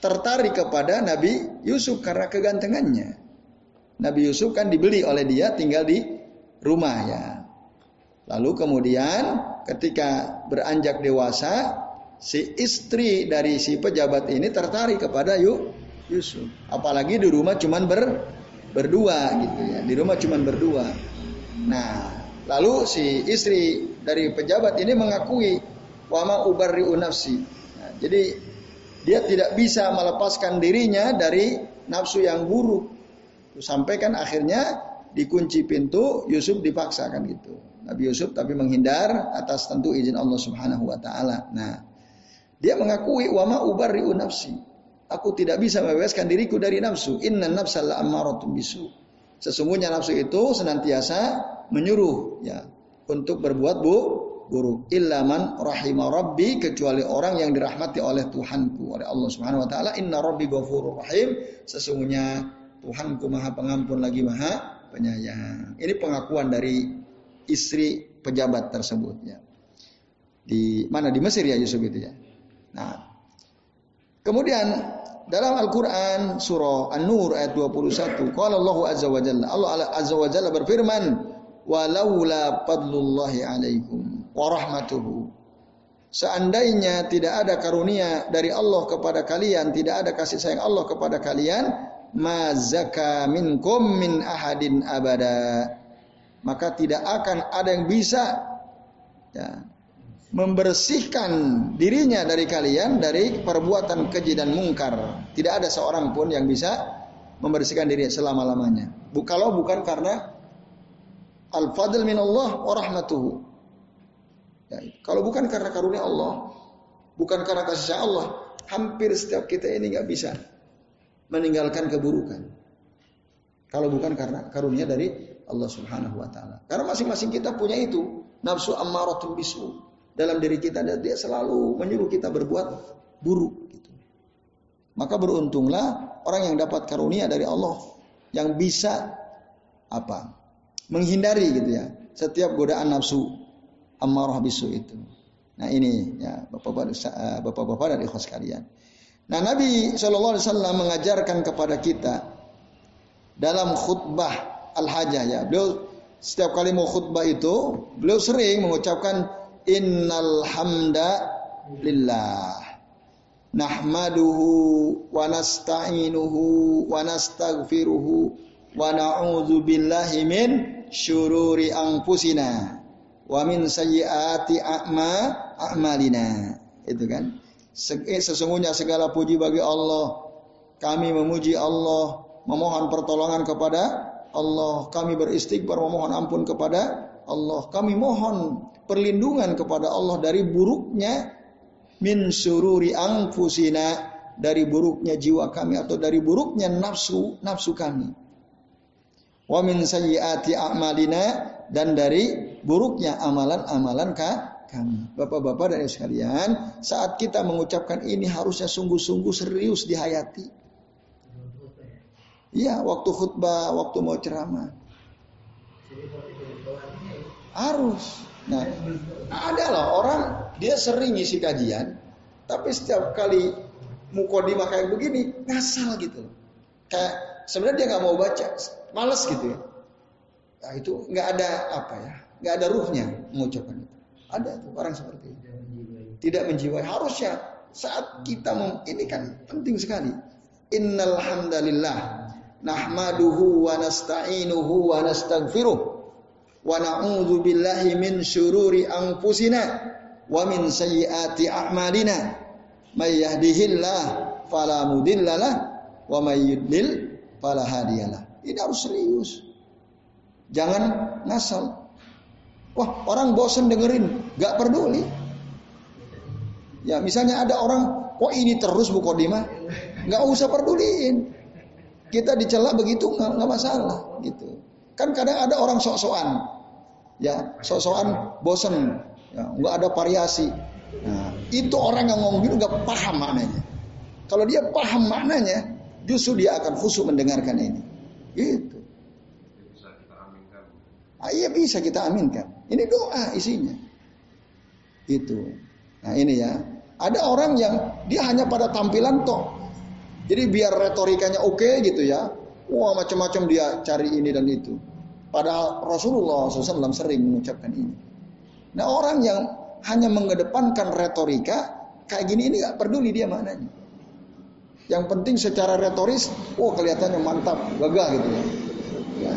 tertarik kepada Nabi Yusuf karena kegantengannya. Nabi Yusuf kan dibeli oleh dia tinggal di rumah ya. Lalu kemudian ketika beranjak dewasa, si istri dari si pejabat ini tertarik kepada Yusuf. Apalagi di rumah cuman ber, berdua gitu ya. Di rumah cuman berdua. Nah, lalu si istri dari pejabat ini mengakui wama ubarri nafsi. Nah, jadi dia tidak bisa melepaskan dirinya dari nafsu yang buruk. Sampai kan akhirnya dikunci pintu, Yusuf dipaksakan gitu. Nabi Yusuf tapi menghindar atas tentu izin Allah Subhanahu wa taala. Nah, dia mengakui wama ubarri'u nafsi. Aku tidak bisa membebaskan diriku dari nafsu. Inna nafsa la'ammaratun bisu. Sesungguhnya nafsu itu senantiasa menyuruh ya untuk berbuat bu buruk. Illa man rahima rabbi kecuali orang yang dirahmati oleh Tuhanku oleh Allah Subhanahu wa taala. Inna rabbi ghafurur rahim. Sesungguhnya Tuhanku Maha Pengampun lagi Maha Penyayang. Ini pengakuan dari istri pejabat tersebut ya. Di mana di Mesir ya Yusuf itu ya. Nah, kemudian dalam Al-Qur'an surah An-Nur ayat 21, qala Allah azza wa jalla, Allah azza wa jalla berfirman, "Walaula fadlullahi alaikum wa rahmatuhu." Seandainya tidak ada karunia dari Allah kepada kalian, tidak ada kasih sayang Allah kepada kalian, mazaka minkum min ahadin abada maka tidak akan ada yang bisa ya, membersihkan dirinya dari kalian dari perbuatan keji dan mungkar. Tidak ada seorang pun yang bisa membersihkan diri selama-lamanya. Kalau bukan karena al-fadl min Allah wa rahmatuhu. Ya, kalau bukan karena karunia Allah, bukan karena kasih Allah, hampir setiap kita ini nggak bisa meninggalkan keburukan. Kalau bukan karena karunia dari Allah Subhanahu wa taala. Karena masing-masing kita punya itu, nafsu ammaratun bisu. Dalam diri kita dia selalu menyuruh kita berbuat buruk gitu. Maka beruntunglah orang yang dapat karunia dari Allah yang bisa apa? menghindari gitu ya setiap godaan nafsu ammarah bisu itu. Nah ini ya bapak-bapak eh, dan ikhwas kalian. Nah Nabi Shallallahu Alaihi Wasallam mengajarkan kepada kita dalam khutbah Al-Hajjah ya. Beliau setiap kali mau khutbah itu, beliau sering mengucapkan innal hamda lillah. Nahmaduhu wa nasta'inuhu wa nastaghfiruhu wa na'udzu billahi min syururi anfusina wa min sayyiati a'ma a'malina. Itu kan. Eh, sesungguhnya segala puji bagi Allah. Kami memuji Allah, memohon pertolongan kepada Allah, kami beristighfar memohon ampun kepada Allah. Kami mohon perlindungan kepada Allah dari buruknya min sururi angfusina dari buruknya jiwa kami atau dari buruknya nafsu nafsu kami. Wa min sayyiati a'malina dan dari buruknya amalan-amalan kami. Bapak-bapak dan sekalian, saat kita mengucapkan ini harusnya sungguh-sungguh serius dihayati. Iya, waktu khutbah, waktu mau ceramah. Harus. Nah, ada loh orang dia sering ngisi kajian, tapi setiap kali mukodimah kayak begini ngasal gitu. Kayak sebenarnya dia nggak mau baca, males gitu ya. Nah, itu nggak ada apa ya, nggak ada ruhnya mengucapkan itu. Ada tuh orang seperti itu. Tidak menjiwai. Harusnya saat kita ini kan penting sekali. Innal hamdalillah nahmaduhu wa nasta'inuhu wa nastaghfiruh wa na'udzu billahi min syururi anfusina wa min sayyiati a'malina. May yahdihillah fala mudhillalah wa may yudlil fala hadiyalah ini harus serius. Jangan ngasal. Wah orang bosan dengerin gak peduli. Ya misalnya ada orang kok ini terus bu kodimah nggak usah peduliin. Kita dicela begitu nggak masalah gitu. Kan kadang ada orang sok-sokan, ya sok-sokan bosen, ya, nggak ada variasi. Nah, itu orang yang ngomong gitu nggak paham maknanya. Kalau dia paham maknanya, justru dia akan khusyuk mendengarkan ini. Itu. Ah, iya bisa kita aminkan. Ini doa isinya. Itu. Nah ini ya. Ada orang yang dia hanya pada tampilan toh jadi biar retorikanya oke okay gitu ya. Wah macam-macam dia cari ini dan itu. Padahal Rasulullah SAW sering mengucapkan ini. Nah orang yang hanya mengedepankan retorika kayak gini ini nggak peduli dia mananya. Yang penting secara retoris, oh kelihatannya mantap, gagah gitu ya. Ya,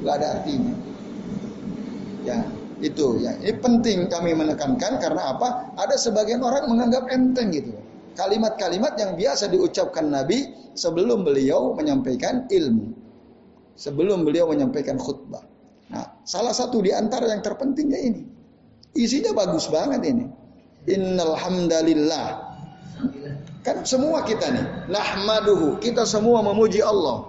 nggak ada artinya. Ya, itu ya. Ini penting kami menekankan karena apa? Ada sebagian orang menganggap enteng gitu. Kalimat-kalimat yang biasa diucapkan Nabi sebelum beliau menyampaikan ilmu. Sebelum beliau menyampaikan khutbah. Nah, salah satu di antara yang terpentingnya ini. Isinya bagus banget ini. Innal hamdalillah Kan semua kita nih, nahmaduhu, kita semua memuji Allah.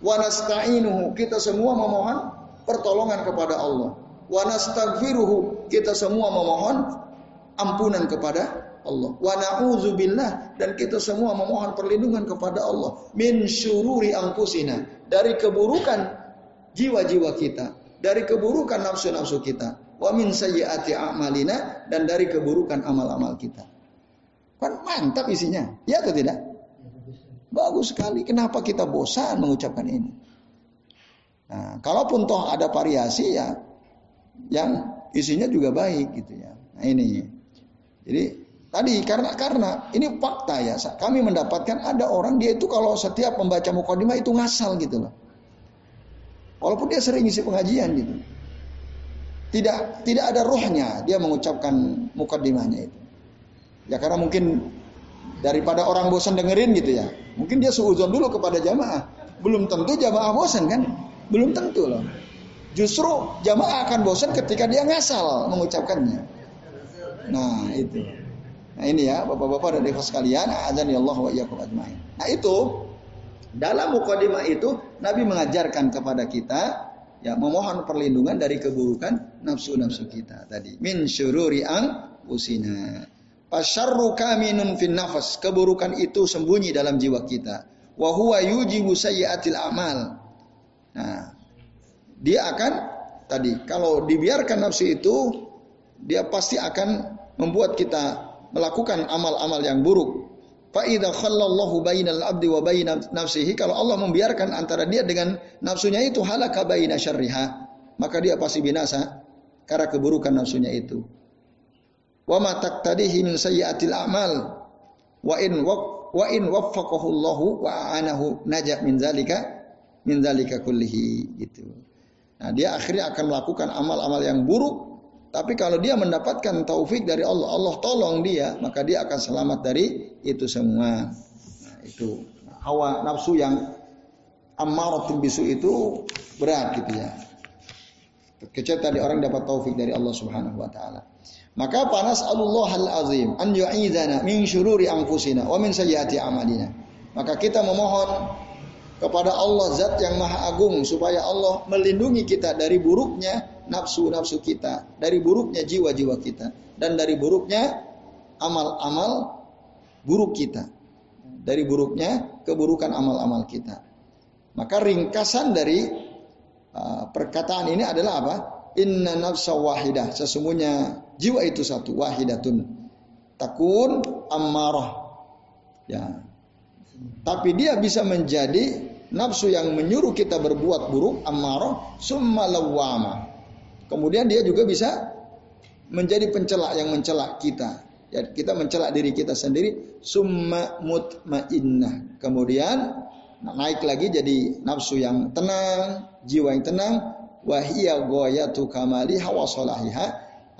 Wa nasta'inuhu, kita semua memohon pertolongan kepada Allah. Wa nastaghfiruhu, kita semua memohon ampunan kepada Allah. Wa na'udzubillah dan kita semua memohon perlindungan kepada Allah min syururi angkusina dari keburukan jiwa-jiwa kita, dari keburukan nafsu-nafsu kita, wa min sayyiati a'malina dan dari keburukan amal-amal kita. Kan mantap isinya. Ya atau tidak? Bagus sekali. Kenapa kita bosan mengucapkan ini? Nah, kalaupun toh ada variasi ya yang isinya juga baik gitu ya. Nah, ini. Jadi tadi karena karena ini fakta ya. Kami mendapatkan ada orang dia itu kalau setiap membaca mukadimah itu ngasal gitu loh. Walaupun dia sering isi pengajian gitu. Tidak tidak ada rohnya dia mengucapkan mukadimahnya itu. Ya karena mungkin daripada orang bosan dengerin gitu ya. Mungkin dia suuzon dulu kepada jamaah. Belum tentu jamaah bosan kan? Belum tentu loh. Justru jamaah akan bosan ketika dia ngasal mengucapkannya. Nah itu. Nah ini ya bapak-bapak dan ibu sekalian. Azan ya Allah wa iyyakum ajmain. Nah itu dalam mukadimah itu Nabi mengajarkan kepada kita ya memohon perlindungan dari keburukan nafsu-nafsu kita tadi. Min syururi ang usina. Pasyarru kaminun fin nafas. Keburukan itu sembunyi dalam jiwa kita. Wa huwa yujibu sayyiatil amal. Nah, dia akan tadi kalau dibiarkan nafsu itu dia pasti akan membuat kita melakukan amal-amal yang buruk. Fa idza khallallahu bainal abdi wa baina nafsihi kalau Allah membiarkan antara dia dengan nafsunya itu halaka baina syarriha, maka dia pasti binasa karena keburukan nafsunya itu wa ma taqtadihi min sayyiatil a'mal wa in wa in waffaqahu Allahu wa anahu najah min zalika min zalika kullihi gitu. Nah, dia akhirnya akan melakukan amal-amal yang buruk tapi kalau dia mendapatkan taufik dari Allah, Allah tolong dia, maka dia akan selamat dari itu semua. Nah, itu hawa nafsu yang ammaratul bisu itu berat gitu ya. Kecil tadi orang dapat taufik dari Allah Subhanahu wa taala. Maka panas Allah al-azim an yu'idana min syururi anfusina wa min sayyiati amalina. Maka kita memohon kepada Allah zat yang maha agung supaya Allah melindungi kita dari buruknya nafsu-nafsu kita, dari buruknya jiwa-jiwa kita dan dari buruknya amal-amal buruk kita. Dari buruknya keburukan amal-amal kita. Maka ringkasan dari uh, perkataan ini adalah apa? Inna nafsa wahidah. Sesungguhnya jiwa itu satu. Wahidatun. Takun ammarah. Ya. Tapi dia bisa menjadi nafsu yang menyuruh kita berbuat buruk. Ammarah. Summa lawama. Kemudian dia juga bisa menjadi pencelak yang mencelak kita. Ya, kita mencelak diri kita sendiri. Summa mutmainnah. Kemudian naik lagi jadi nafsu yang tenang, jiwa yang tenang, wahiyya ghayatu kamali hawa salahiha.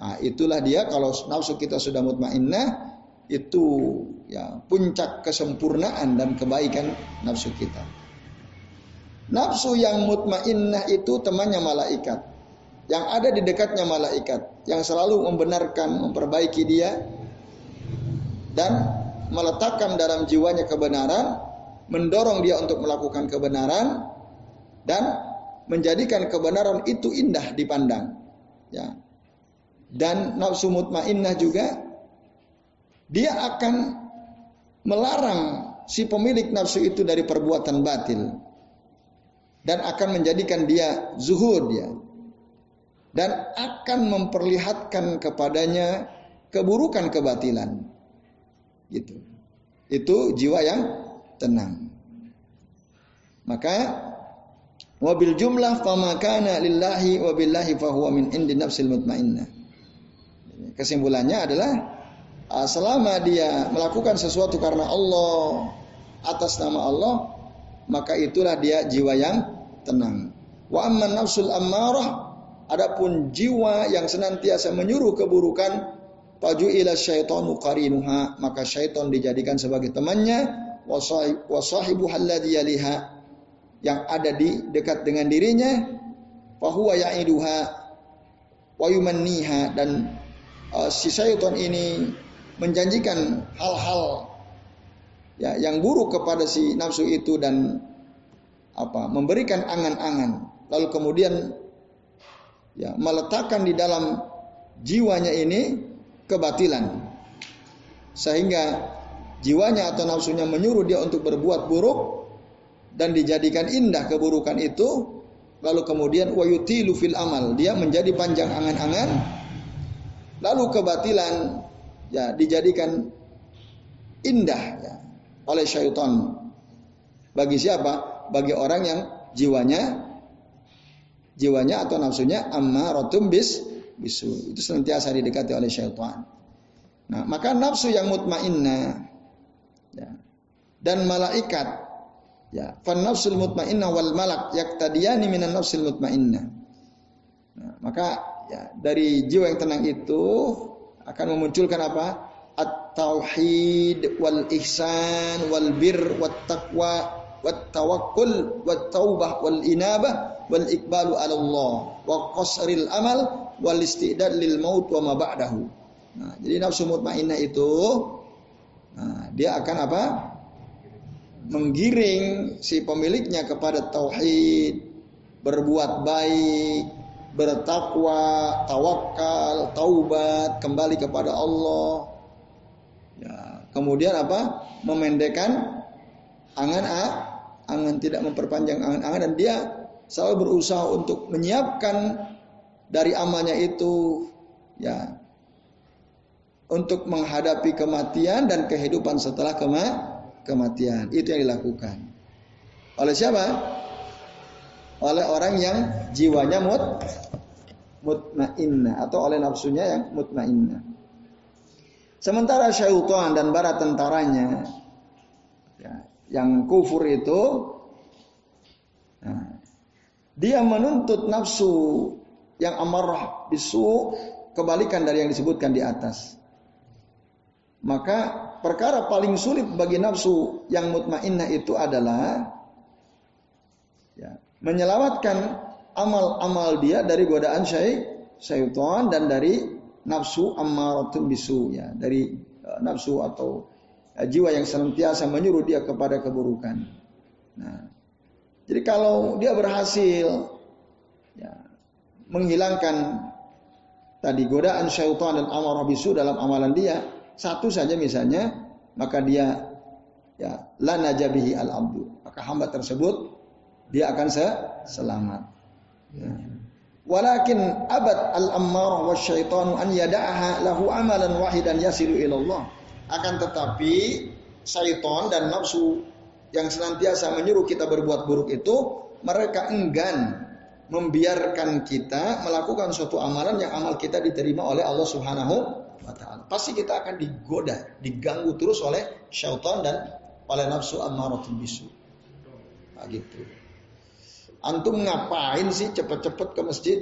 Nah, itulah dia kalau nafsu kita sudah mutmainnah itu ya puncak kesempurnaan dan kebaikan nafsu kita. Nafsu yang mutmainnah itu temannya malaikat. Yang ada di dekatnya malaikat yang selalu membenarkan, memperbaiki dia dan meletakkan dalam jiwanya kebenaran, mendorong dia untuk melakukan kebenaran dan menjadikan kebenaran itu indah dipandang. Ya. Dan nafsu mutmainnah juga dia akan melarang si pemilik nafsu itu dari perbuatan batil dan akan menjadikan dia zuhud ya dan akan memperlihatkan kepadanya keburukan kebatilan gitu itu jiwa yang tenang maka Wabil jumlah fama kana lillahi wa billahi fahuwa min indi nafsil mutmainnah. kesimpulannya adalah uh, selama dia melakukan sesuatu karena Allah atas nama Allah, maka itulah dia jiwa yang tenang. Wa amman nafsul ammarah adapun jiwa yang senantiasa menyuruh keburukan paju ila syaitanu qarinuha maka syaitan dijadikan sebagai temannya wasahibu alladhi yaliha yang ada di dekat dengan dirinya fahuwa ya'iduha wa dan uh, si syaitan ini menjanjikan hal-hal ya yang buruk kepada si nafsu itu dan apa memberikan angan-angan. Lalu kemudian ya meletakkan di dalam jiwanya ini kebatilan. Sehingga jiwanya atau nafsunya menyuruh dia untuk berbuat buruk dan dijadikan indah keburukan itu lalu kemudian wayutilu fil amal dia menjadi panjang angan-angan lalu kebatilan ya dijadikan indah ya, oleh syaitan. Bagi siapa? Bagi orang yang jiwanya jiwanya atau nafsunya rotum bis bisu. Itu senantiasa didekati oleh syaitan. Nah, maka nafsu yang mutmainnah ya, dan malaikat ya, fan nafsul mutmainnah wal malak yaktadiyani minan nafsul mutmainnah. Nah, maka ya, dari jiwa yang tenang itu akan memunculkan apa? At-tauhid wal ihsan wal bir wat taqwa wat tawakkul wat taubah wal inabah wal ikbalu ala Allah wa qasril amal wal istidad lil maut wa ma ba'dahu. Nah, jadi nafsu mutmainnah itu nah, dia akan apa? Menggiring si pemiliknya kepada tauhid, berbuat baik, bertakwa, tawakal, taubat, kembali kepada Allah. Ya, kemudian apa? Memendekkan angan angan tidak memperpanjang angan-angan dan dia selalu berusaha untuk menyiapkan dari amalnya itu ya untuk menghadapi kematian dan kehidupan setelah kema kematian. Itu yang dilakukan. Oleh siapa? Oleh orang yang jiwanya mut mutmainnah atau oleh nafsunya yang mutmainnah. Sementara syaitan dan barat tentaranya ya, yang kufur itu nah, dia menuntut nafsu yang amarah bisu kebalikan dari yang disebutkan di atas. Maka perkara paling sulit bagi nafsu yang mutmainnah itu adalah ya, menyelamatkan amal-amal dia dari godaan syaitan dan dari nafsu ammaratun bisu ya dari uh, nafsu atau jiwa yang senantiasa menyuruh dia kepada keburukan. Nah, jadi kalau dia berhasil ya, menghilangkan tadi godaan syaitan dan amarah bisu dalam amalan dia, satu saja misalnya, maka dia ya la najabihi al abdu. Maka hamba tersebut dia akan se selamat. Ya. Walakin abad al ammar wa syaitanu an yada'aha lahu amalan wahidan yasiru ilallah. Akan tetapi syaitan dan nafsu yang senantiasa menyuruh kita berbuat buruk itu mereka enggan membiarkan kita melakukan suatu amalan yang amal kita diterima oleh Allah Subhanahu wa taala. Pasti kita akan digoda, diganggu terus oleh syaitan dan oleh nafsu ammaratul bisu. Nah, gitu. Antum ngapain sih cepet-cepet ke masjid?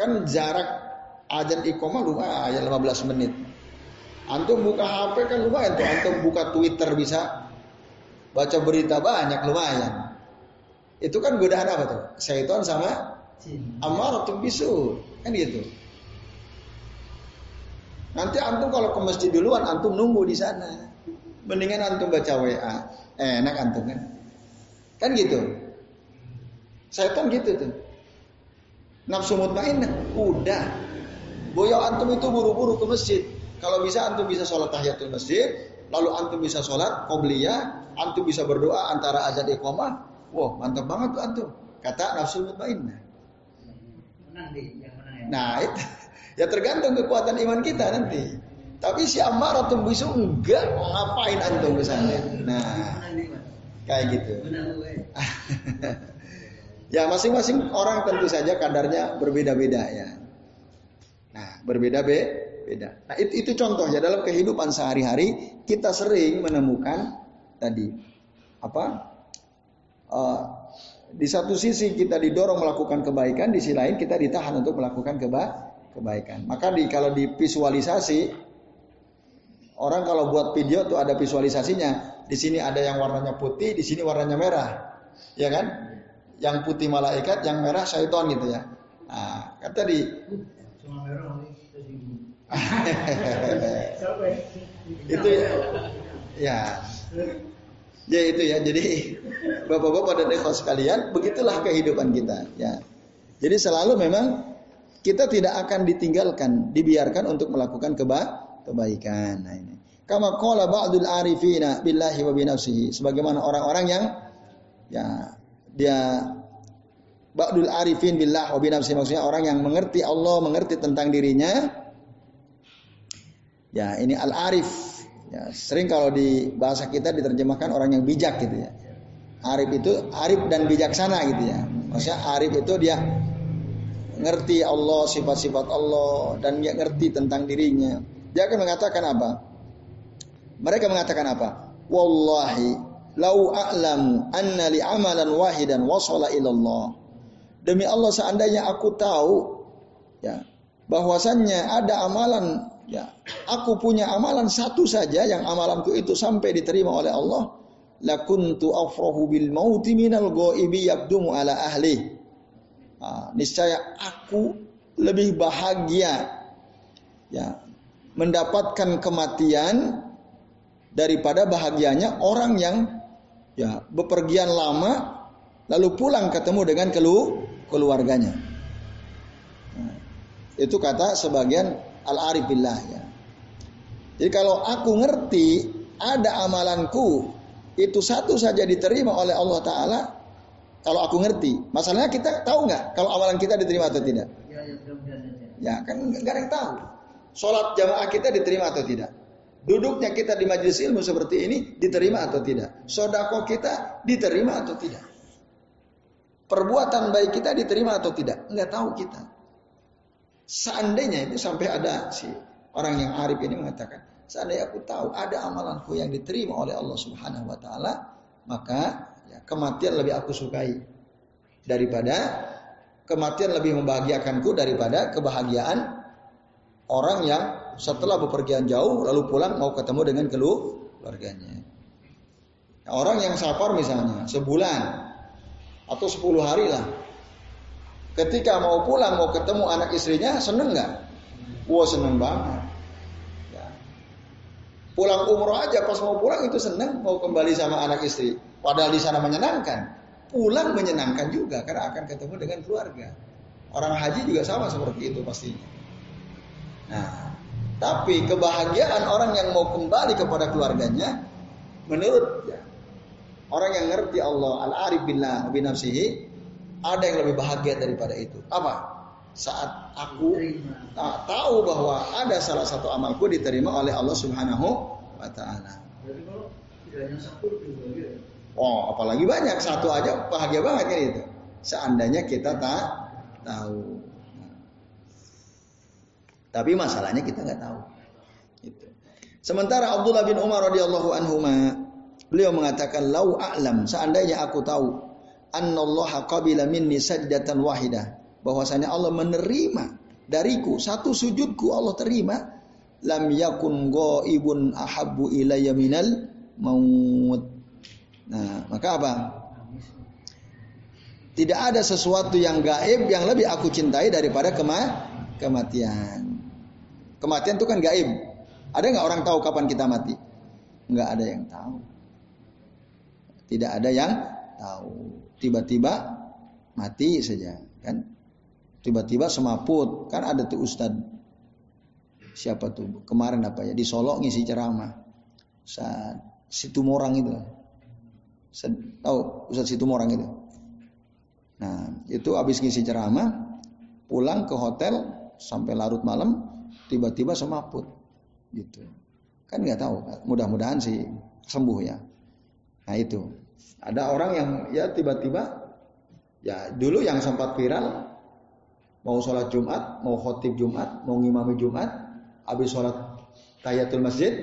Kan jarak ajan iqomah lumayan 15 menit. Antum buka HP kan lumayan tuh, antum buka Twitter bisa baca berita banyak lumayan. Itu kan godaan apa tuh? Syaitan sama amaratun bisu, kan gitu. Nanti antum kalau ke masjid duluan, antum nunggu di sana. Mendingan antum baca WA, enak antum kan? Kan gitu. Syaitan gitu tuh. Nafsu mutmainnah, udah. Boyo antum itu buru-buru ke masjid. Kalau bisa antum bisa sholat tahiyatul masjid, lalu antum bisa sholat qobliyah, antum bisa berdoa antara azan iqamah. Wah, mantap banget tuh antum. Kata nafsu mutmainnah. Nah, itu ya tergantung kekuatan iman kita nanti. Tapi si Ammaratum bisu enggak mau ngapain antum ke sana. Nah, kayak gitu. ya masing-masing orang tentu saja kadarnya berbeda-beda ya. Nah, berbeda be, beda. Nah, itu, itu contohnya dalam kehidupan sehari-hari kita sering menemukan tadi apa? Uh, di satu sisi kita didorong melakukan kebaikan, di sisi lain kita ditahan untuk melakukan keba kebaikan. Maka di kalau divisualisasi orang kalau buat video tuh ada visualisasinya. Di sini ada yang warnanya putih, di sini warnanya merah. Ya kan? Yang putih malaikat, yang merah syaitan gitu ya. Nah, kata di itu ya, ya, ya itu ya. Jadi bapak-bapak dan ikhwan sekalian, begitulah kehidupan kita. Ya, jadi selalu memang kita tidak akan ditinggalkan, dibiarkan untuk melakukan keba kebaikan. Nah ini. Kama qala ba'dul arifina billahi wa binafsihi. Sebagaimana orang-orang yang ya dia ba'dul arifin billah wa binafsihi maksudnya orang yang mengerti Allah, mengerti tentang dirinya, Ya, ini al-arif. Ya, sering kalau di bahasa kita diterjemahkan orang yang bijak gitu ya. Arif itu arif dan bijaksana gitu ya. Maksudnya arif itu dia ngerti Allah, sifat-sifat Allah dan dia ngerti tentang dirinya. Dia akan mengatakan apa? Mereka mengatakan apa? Wallahi lau a'lamu anna li amalan wahidan wasala ilallah. Demi Allah seandainya aku tahu ya bahwasannya ada amalan Ya, aku punya amalan satu saja yang amalanku itu sampai diterima oleh Allah. Lakuntu afrahu bil mauti minal ghaibi yabdumu ala ahli. Nah, niscaya aku lebih bahagia ya mendapatkan kematian daripada bahagianya orang yang ya bepergian lama lalu pulang ketemu dengan kelu keluarganya. Itu kata sebagian al-arif billah ya. Jadi kalau aku ngerti ada amalanku itu satu saja diterima oleh Allah Taala, kalau aku ngerti, masalahnya kita tahu nggak kalau amalan kita diterima atau tidak? Ya, ya, ya kan nggak ada yang tahu. Sholat jamaah kita diterima atau tidak? Duduknya kita di majelis ilmu seperti ini diterima atau tidak? Sodako kita diterima atau tidak? Perbuatan baik kita diterima atau tidak? Nggak tahu kita. Seandainya itu sampai ada si orang yang arif ini mengatakan, seandainya aku tahu ada amalanku yang diterima oleh Allah Subhanahu wa taala, maka ya, kematian lebih aku sukai daripada kematian lebih membahagiakanku daripada kebahagiaan orang yang setelah bepergian jauh lalu pulang mau ketemu dengan keluarganya. Orang yang safar misalnya sebulan atau sepuluh hari lah Ketika mau pulang, mau ketemu anak istrinya, seneng nggak? Wah seneng banget. Ya. Pulang umroh aja, pas mau pulang itu seneng, mau kembali sama anak istri. Padahal di sana menyenangkan. Pulang menyenangkan juga, karena akan ketemu dengan keluarga. Orang haji juga sama seperti itu pastinya. Nah, tapi kebahagiaan orang yang mau kembali kepada keluarganya, menurut ya, orang yang ngerti Allah, al-arif billah binafsihi, ada yang lebih bahagia daripada itu. Apa? Saat aku tak tahu bahwa ada salah satu amalku diterima oleh Allah Subhanahu wa taala. Oh, apalagi banyak satu aja bahagia banget kan itu. Seandainya kita tak tahu. Tapi masalahnya kita nggak tahu. Sementara Abdullah bin Umar radhiyallahu anhu beliau mengatakan lau a'lam seandainya aku tahu annallaha qabila minni sajdatan wahidah bahwasanya Allah menerima dariku satu sujudku Allah terima. Lam yakun ghaibun ahabbu ilayya minal maut. Nah maka apa? Tidak ada sesuatu yang gaib yang lebih aku cintai daripada kema kematian. Kematian itu kan gaib. Ada nggak orang tahu kapan kita mati? Nggak ada yang tahu. Tidak ada yang tahu tiba-tiba mati saja kan? Tiba-tiba semaput kan ada tuh ustad. Siapa tuh? Kemarin apa ya? Di Solo ngisi ceramah. Saat situ morang itu tahu ustad situ morang itu? Nah itu habis ngisi ceramah pulang ke hotel sampai larut malam tiba-tiba semaput gitu. Kan nggak tahu mudah-mudahan sih sembuh ya. Nah itu ada orang yang ya tiba-tiba ya dulu yang sempat viral mau sholat Jumat, mau khotib Jumat, mau ngimami Jumat, habis sholat tahiyatul masjid,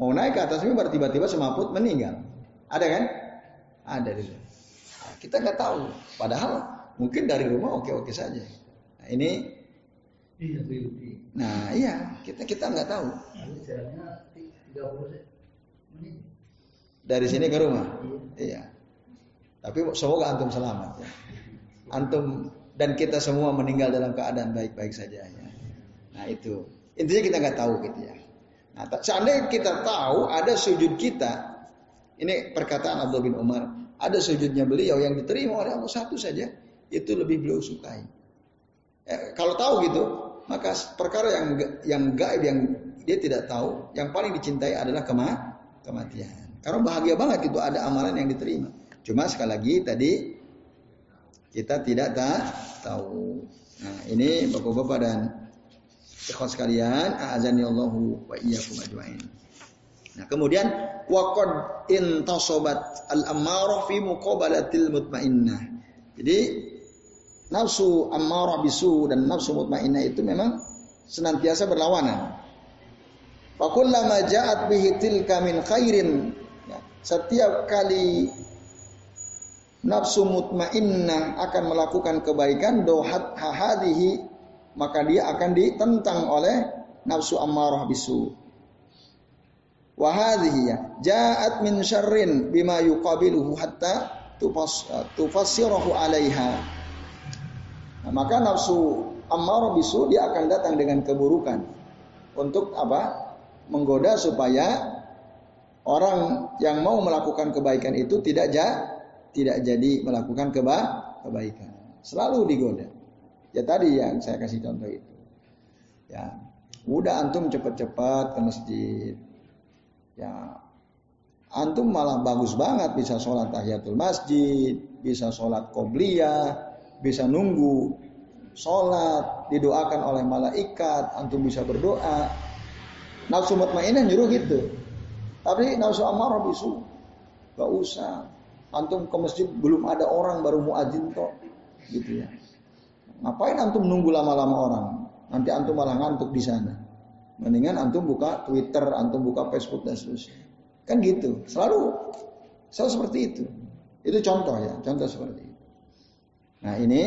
mau naik ke atas mimbar tiba-tiba semaput meninggal. Ada kan? Ada di nah, Kita nggak tahu. Padahal mungkin dari rumah oke-oke saja. Nah, ini iya, Nah, iya, kita kita nggak tahu. Dari sini ke rumah. Iya. Tapi semoga antum selamat ya. Antum dan kita semua meninggal dalam keadaan baik-baik saja ya. Nah itu intinya kita nggak tahu gitu ya. Nah, seandainya kita tahu ada sujud kita, ini perkataan Abdul bin Umar, ada sujudnya beliau yang diterima oleh Allah satu saja, itu lebih beliau sukai. Eh, kalau tahu gitu, maka perkara yang yang gaib yang dia tidak tahu, yang paling dicintai adalah kema kematian. Karena bahagia banget itu ada amalan yang diterima. Cuma sekali lagi tadi kita tidak tahu. Nah, ini Bapak-bapak dan ikhwan sekalian, azani wa iyyakum ajmain. Nah, kemudian waqad intasabat al-ammarah fi muqabalatil mutmainnah. Jadi nafsu ammarah bisu dan nafsu mutmainnah itu memang senantiasa berlawanan. Fa kullama ja'at bihi tilka min khairin. Setiap kali nafsu mutmainnah akan melakukan kebaikan dohat hahadihi maka dia akan ditentang oleh nafsu ammarah bisu. Wa hadhihi ya ja'at min syarrin bima yuqabiluhu hatta tufassirahu alaiha. Nah, maka nafsu ammarah bisu dia akan datang dengan keburukan. Untuk apa? Menggoda supaya orang yang mau melakukan kebaikan itu tidak ja, tidak jadi melakukan keba kebaikan. Selalu digoda. Ya tadi yang saya kasih contoh itu. Ya, udah antum cepat-cepat ke masjid. Ya, antum malah bagus banget bisa sholat tahiyatul masjid, bisa sholat qobliyah, bisa nunggu sholat, didoakan oleh malaikat, antum bisa berdoa. Nafsu mutmainah nyuruh gitu. Tapi nafsu amarah bisu, gak usah. Antum ke masjid belum ada orang baru muadzin kok. Gitu ya. Ngapain antum nunggu lama-lama orang? Nanti antum malah ngantuk di sana. Mendingan antum buka Twitter, antum buka Facebook dan seterusnya. Kan gitu. Selalu selalu seperti itu. Itu contoh ya, contoh seperti itu. Nah ini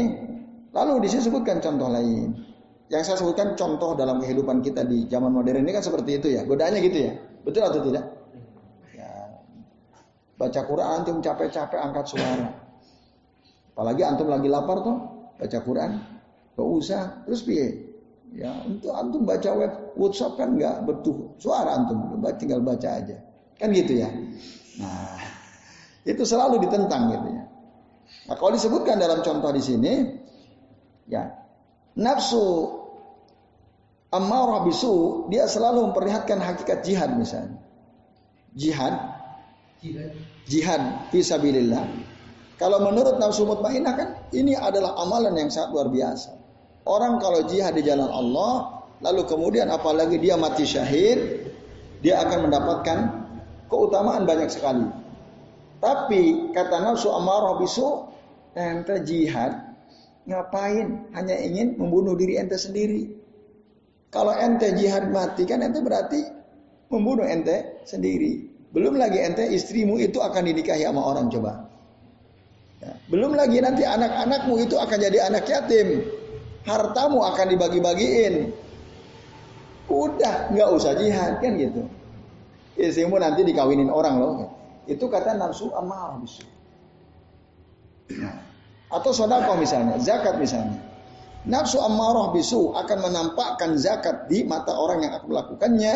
lalu disebutkan contoh lain. Yang saya sebutkan contoh dalam kehidupan kita di zaman modern ini kan seperti itu ya. Godaannya gitu ya. Betul atau tidak? Baca Quran antum capek-capek angkat suara. Apalagi antum lagi lapar tuh, baca Quran. Gak usah, terus piye? Ya, untuk antum baca web WhatsApp kan nggak bertuh suara antum, tinggal baca aja. Kan gitu ya. Nah, itu selalu ditentang gitu ya. Nah, kalau disebutkan dalam contoh di sini, ya nafsu ammarah bisu dia selalu memperlihatkan hakikat jihad misalnya. Jihad jihad fisabilillah. Kalau menurut nafsu mutmainah kan ini adalah amalan yang sangat luar biasa. Orang kalau jihad di jalan Allah, lalu kemudian apalagi dia mati syahid, dia akan mendapatkan keutamaan banyak sekali. Tapi kata nafsu amarah bisu, ente jihad ngapain? Hanya ingin membunuh diri ente sendiri. Kalau ente jihad mati kan ente berarti membunuh ente sendiri. Belum lagi ente istrimu itu akan dinikahi sama orang coba. Ya. Belum lagi nanti anak-anakmu itu akan jadi anak yatim. Hartamu akan dibagi-bagiin. Udah nggak usah jihad kan gitu. Istrimu nanti dikawinin orang loh. Itu kata nafsu amal bisu. Nah. Atau sodako misalnya, zakat misalnya. Nafsu amarah bisu akan menampakkan zakat di mata orang yang akan melakukannya.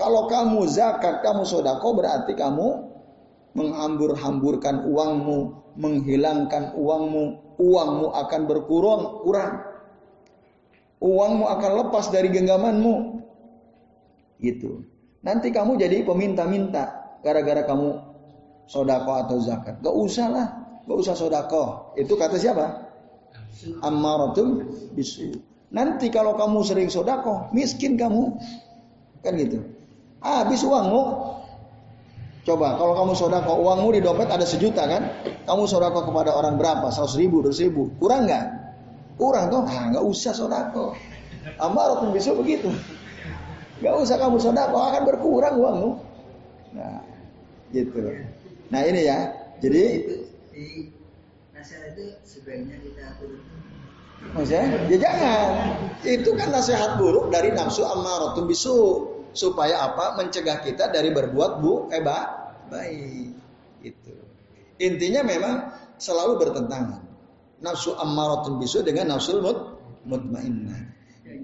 Kalau kamu zakat, kamu sodako berarti kamu menghambur-hamburkan uangmu, menghilangkan uangmu, uangmu akan berkurang, kurang. Uangmu akan lepas dari genggamanmu. Gitu. Nanti kamu jadi peminta-minta gara-gara kamu sodako atau zakat. Gak usah lah, gak usah sodako. Itu kata siapa? Ammaratum bisu. Nanti kalau kamu sering sodako, miskin kamu. Kan gitu. Habis uangmu. Coba kalau kamu sodako uangmu di dompet ada sejuta kan? Kamu sodako kepada orang berapa? Seratus ribu, dua ribu. Kurang nggak? kurang tuh, ah nggak usah sodako. Amaratun bisu begitu. Nggak usah kamu sodako akan berkurang uangmu. Nah, gitu. Nah ini ya. Jadi itu nasihat itu sebaiknya kita turun Maksudnya, ya jangan. Itu kan nasihat buruk dari nafsu ammaratun bisu. Supaya apa? Mencegah kita dari berbuat bu, eh ba, baik. Itu. Intinya memang selalu bertentangan. Nafsu ammaratun bisu dengan nafsu mut, mutmainnah.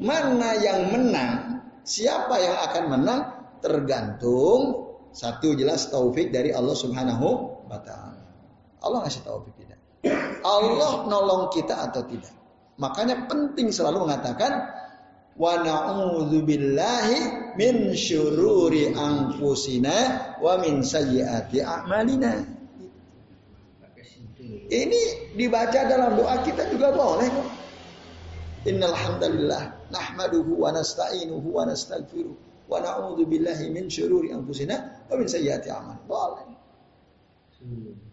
Mana yang menang? Siapa yang akan menang? Tergantung satu jelas taufik dari Allah Subhanahu wa taala. Allah ngasih taufik tidak. Allah nolong kita atau tidak. Makanya penting selalu mengatakan wa na'udzubillahi min syururi anfusina wa min sayyiati a'malina. Ini dibaca dalam doa kita juga boleh kok. Innal hamdalillah nahmaduhu wa nasta'inuhu wa nastaghfiruh wa na'udzubillahi min syururi anfusina wa min sayyiati a'mal. Boleh.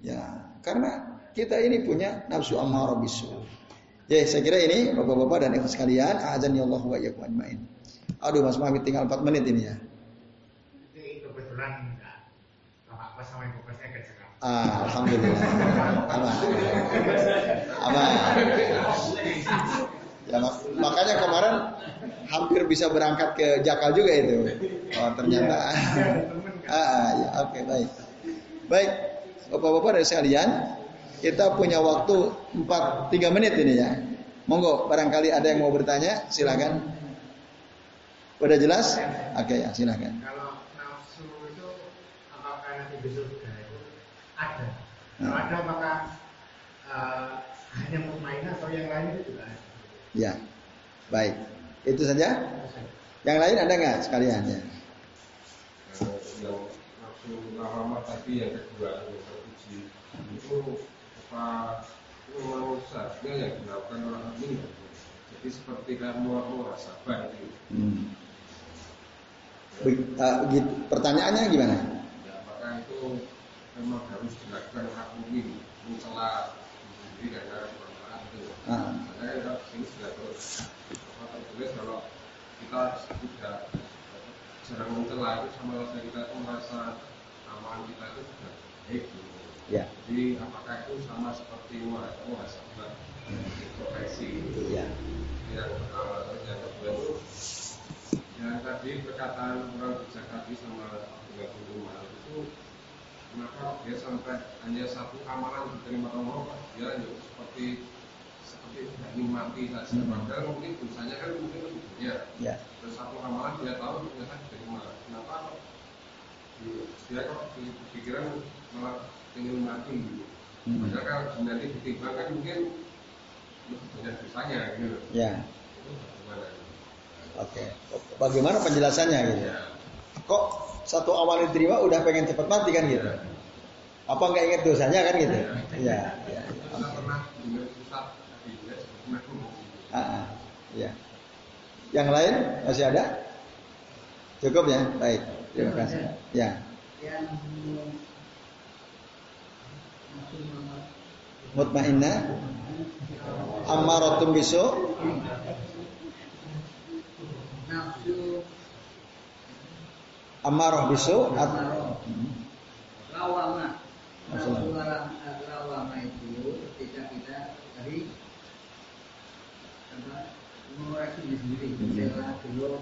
Ya, karena kita ini punya nafsu ammarah bisu. Ya, saya kira ini Bapak-bapak dan Ibu sekalian, azan ya Allah wa iyyakum ajmain. Aduh, Mas Mahmud tinggal 4 menit ini ya. Ini kebetulan Bapak sama Ibu. Ah, alhamdulillah. Aman. Aman. Ya, mak- makanya kemarin hampir bisa berangkat ke Jakal juga itu. Oh, ternyata. ah, ya, oke, baik. Baik, Bapak-bapak dan sekalian, kita punya waktu 4 3 menit ini ya. Monggo, barangkali ada yang mau bertanya, silakan. Udah jelas? Oke ya, silakan. Kalau nafsu itu apakah nanti di surga itu ada? Hmm. Kalau ada apakah eh, hanya mutmainah atau yang lain itu juga ada? Ya. Baik. Itu saja? Yang lain ada nggak sekalian ya? Yang nafsu lama tadi yang kedua yang terpuji itu apa seharusnya yang dilakukan orang ini jadi seperti sabar itu Hmm. Be- eh, gitu. Pertanyaannya gimana? ya maka itu memang harus dilakukan mencela diri karena bermanfaat itu Ah. makanya kita ini sudah terus apa tertulis kalau kita sudah jarang mencela itu sama kita itu merasa amalan kita itu sudah baik gitu. Ya. Jadi apakah itu sama seperti muhasabah introspeksi Ya. yang pertama terus yang itu tadi perkataan orang bijak tadi sama tiga puluh lima itu kenapa dia sampai hanya satu amalan diterima Allah dia hanya seperti seperti tidak nikmati saja Hmm. padahal mungkin dosanya kan mungkin lebih banyak Ya. terus satu amalan dia tahu ternyata diterima kenapa dia kok pikiran malah ingin mati gitu Hmm. padahal kalau nanti ditimbang kan mungkin lebih banyak dosanya gitu Ya. Oke. Bagaimana penjelasannya gitu? ya Kok satu awal diterima udah pengen cepet mati kan gitu? Apa nggak inget dosanya kan gitu? Ya. ya. ya Ah, ah. Ya. Yang lain masih ada? Cukup ya? Baik. Terima kasih. Ya. Mutmainnah Ammaratun bisu nafsu Ammarah bisu at- Amarah. lawama Nafsu nafsu lawama lawama itu ketika kita tadi apa mengoreksi diri sendiri mencela dulu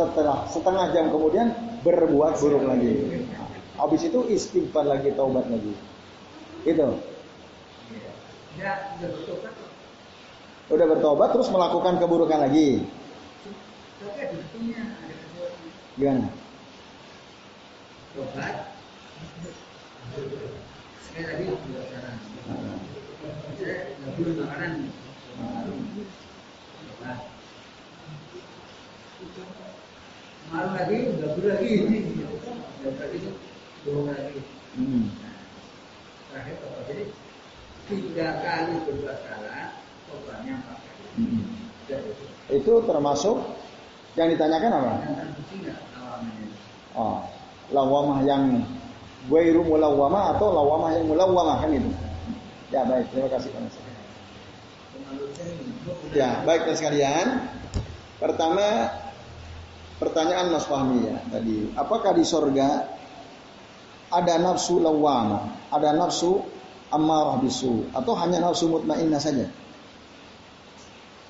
setelah setengah jam kemudian berbuat buruk lagi. Habis itu istighfar lagi, taubat lagi. Itu. Udah bertobat terus melakukan keburukan lagi. Gimana? Tobat. Malu lagi, nggak lagi. Nggak lagi itu bohong lagi. Hmm. Terakhir tobat. Jadi tiga kali berbuat salah, tobatnya empat kali. Hmm. Itu termasuk yang ditanyakan apa? Oh, lawamah yang ghairu mulawamah atau lawamah yang mulawamah kan itu. Ya baik, terima kasih Pak Nasir. Ini, Ya, baik sekalian. Pertama pertanyaan Mas Fahmi ya tadi, apakah di sorga ada nafsu lawamah, ada nafsu ammarah bisu atau hanya nafsu mutmainnah saja?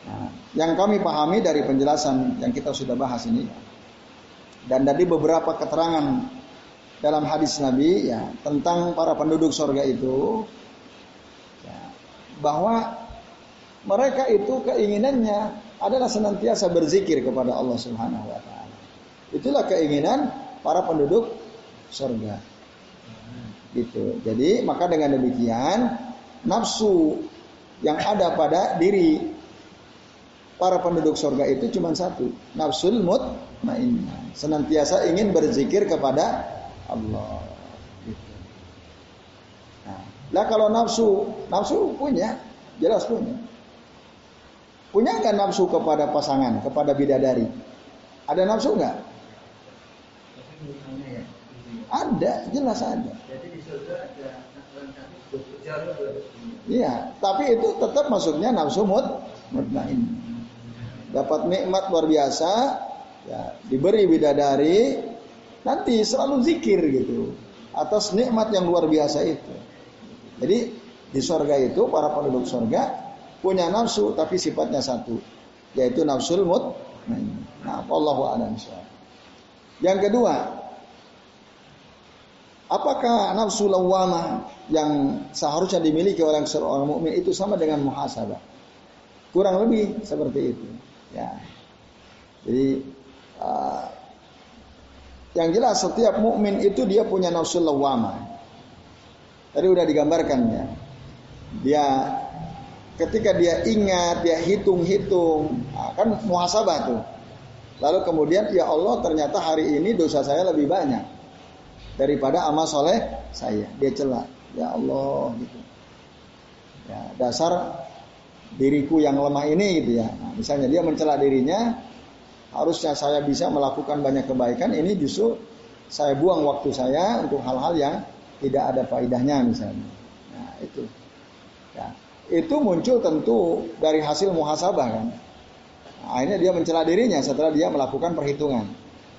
Nah, yang kami pahami dari penjelasan yang kita sudah bahas ini dan dari beberapa keterangan dalam hadis Nabi ya tentang para penduduk sorga itu ya, bahwa mereka itu keinginannya adalah senantiasa berzikir kepada Allah Subhanahu wa taala. Itulah keinginan para penduduk surga. Gitu. Jadi maka dengan demikian nafsu yang ada pada diri para penduduk surga itu cuma satu, nafsul mutmainnah. Senantiasa ingin berzikir kepada Allah. Gitu. Nah, kalau nafsu, nafsu punya, jelas punya. Punya nggak nafsu kepada pasangan, kepada bidadari? Ada nafsu nggak? Misalnya ya. Ada, jelas ada. jadi di surga Iya, tapi itu tetap masuknya nafsu mut mutmain. Dapat nikmat luar biasa, ya diberi bidadari, nanti selalu zikir gitu atas nikmat yang luar biasa itu. Jadi di sorga itu para penduduk sorga punya nafsu tapi sifatnya satu, yaitu nafsul mutmain. Nah, Allahu a'lam. Yang kedua, apakah nafsu lawamah yang seharusnya dimiliki oleh seorang mukmin itu sama dengan muhasabah? Kurang lebih seperti itu. Ya. Jadi uh, yang jelas setiap mukmin itu dia punya nafsu lawamah. Tadi udah digambarkan ya. Dia ketika dia ingat, dia hitung-hitung, nah, kan muhasabah tuh. Lalu kemudian ya Allah ternyata hari ini dosa saya lebih banyak daripada amal soleh saya. Dia celak, ya Allah gitu. Ya, dasar diriku yang lemah ini gitu ya. Nah, misalnya dia mencela dirinya, harusnya saya bisa melakukan banyak kebaikan, ini justru saya buang waktu saya untuk hal-hal yang tidak ada faedahnya misalnya. Nah, itu. Ya, itu muncul tentu dari hasil muhasabah kan. Akhirnya dia mencela dirinya setelah dia melakukan perhitungan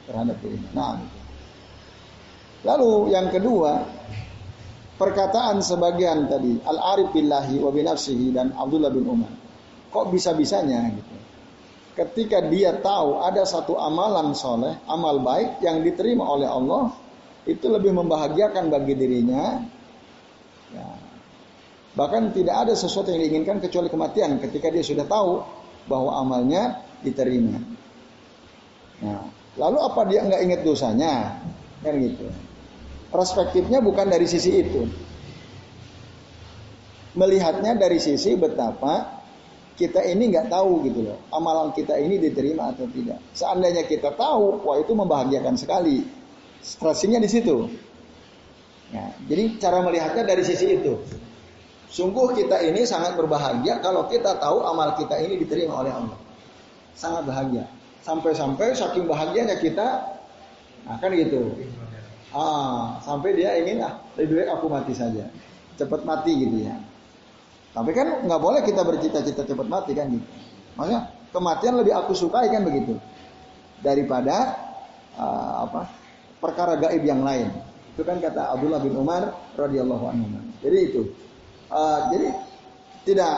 terhadap dirinya. Nah, gitu. Lalu yang kedua, perkataan sebagian tadi al-arif billahi wa binafsihi dan Abdullah bin Umar. Kok bisa-bisanya gitu. Ketika dia tahu ada satu amalan soleh, amal baik yang diterima oleh Allah, itu lebih membahagiakan bagi dirinya. Ya. Bahkan tidak ada sesuatu yang diinginkan kecuali kematian ketika dia sudah tahu bahwa amalnya diterima. Nah, lalu apa dia nggak ingat dosanya? Kan gitu. Perspektifnya bukan dari sisi itu. Melihatnya dari sisi betapa kita ini nggak tahu gitu loh. Amalan kita ini diterima atau tidak. Seandainya kita tahu, wah itu membahagiakan sekali. Stresinya di situ. Ya, jadi cara melihatnya dari sisi itu. Sungguh kita ini sangat berbahagia kalau kita tahu amal kita ini diterima oleh Allah. Sangat bahagia. Sampai-sampai saking bahagianya kita, nah kan gitu. Ah, sampai dia ingin ah lebih baik aku mati saja, cepat mati gitu ya. Tapi kan nggak boleh kita bercita-cita cepat mati kan gitu. Maksudnya kematian lebih aku sukai kan begitu daripada uh, apa perkara gaib yang lain. Itu kan kata Abdullah bin Umar radhiyallahu anhu. Jadi itu. Uh, jadi tidak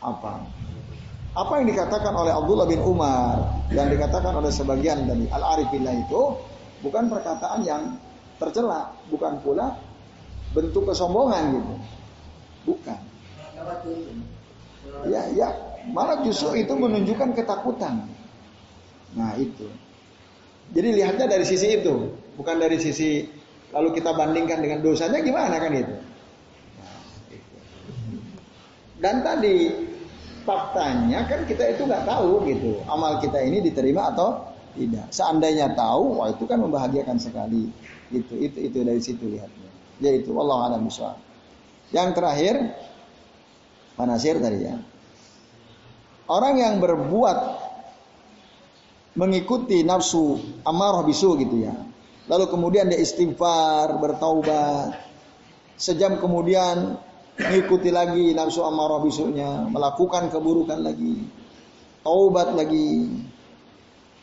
apa? Apa yang dikatakan oleh Abdullah bin Umar dan dikatakan oleh sebagian dari al-arifillah itu bukan perkataan yang tercela, bukan pula bentuk kesombongan gitu. Bukan. Ya, ya, malah justru itu menunjukkan ketakutan. Nah, itu. Jadi lihatnya dari sisi itu, bukan dari sisi lalu kita bandingkan dengan dosanya gimana kan itu. Dan tadi faktanya kan kita itu nggak tahu gitu, amal kita ini diterima atau tidak. Seandainya tahu, wah itu kan membahagiakan sekali. Itu itu itu dari situ lihatnya. Yaitu Allah alam Yang terakhir, Panasir tadi ya. Orang yang berbuat mengikuti nafsu amarah bisu gitu ya. Lalu kemudian dia istighfar, bertaubat. Sejam kemudian mengikuti lagi nafsu amarah bisunya, melakukan keburukan lagi. Taubat lagi.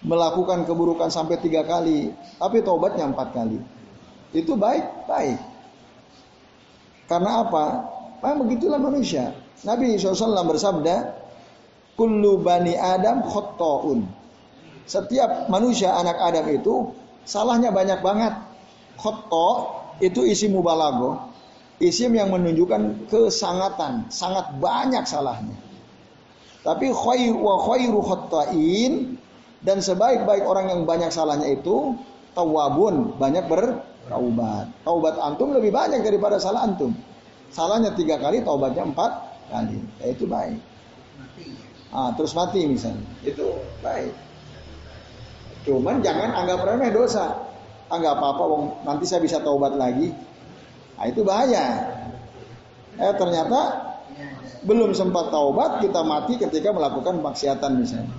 Melakukan keburukan sampai tiga kali. Tapi taubatnya empat kali. Itu baik, baik. Karena apa? Memang begitulah manusia. Nabi SAW bersabda, Kullu bani Adam khotta'un. Setiap manusia anak Adam itu salahnya banyak banget. Khotta itu isi mubalago. Isim yang menunjukkan kesangatan, sangat banyak salahnya. Tapi khairu wa khairu dan sebaik-baik orang yang banyak salahnya itu tawabun, banyak bertaubat. Taubat antum lebih banyak daripada salah antum. Salahnya tiga kali, taubatnya empat kali. Ya, itu baik. Ah, terus mati misalnya. Itu baik. Cuman jangan anggap remeh dosa. Anggap apa-apa, nanti saya bisa taubat lagi. Nah, itu bahaya. Eh ternyata belum sempat taubat kita mati ketika melakukan maksiatan misalnya.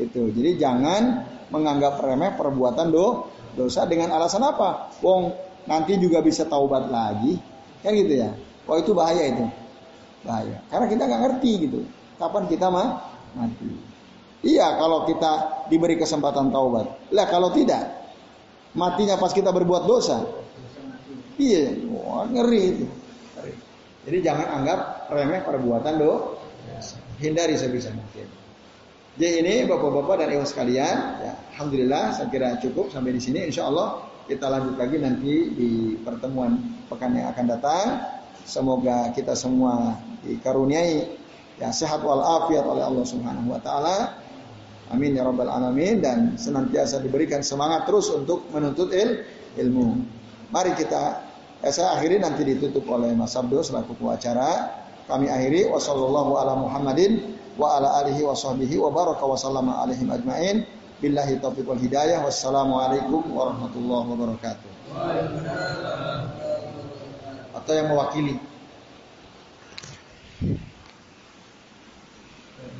Itu. Jadi jangan menganggap remeh perbuatan do dosa dengan alasan apa? Wong nanti juga bisa taubat lagi. Kan gitu ya. Wah itu bahaya itu. Bahaya. Karena kita nggak ngerti gitu. Kapan kita mah mati. Iya kalau kita diberi kesempatan taubat. Lah kalau tidak, matinya pas kita berbuat dosa. Iya, wah, ngeri itu. Jadi jangan anggap remeh perbuatan do. Hindari sebisa mungkin. Jadi ini bapak-bapak dan ibu sekalian, ya, alhamdulillah saya kira cukup sampai di sini. Insya Allah kita lanjut lagi nanti di pertemuan pekan yang akan datang. Semoga kita semua dikaruniai ya sehat walafiat oleh Allah Subhanahu wa taala Amin ya rabbal alamin dan senantiasa diberikan semangat terus untuk menuntut il, ilmu. Mari kita eh, saya akhiri nanti ditutup oleh Mas Abdul selaku pengacara. Kami akhiri wasallallahu ala Muhammadin wa ala alihi wa sahbihi wa baraka wa sallama alaihim ajmain. Billahi taufiq wal hidayah. Wassalamualaikum warahmatullahi wabarakatuh. Atau yang mewakili.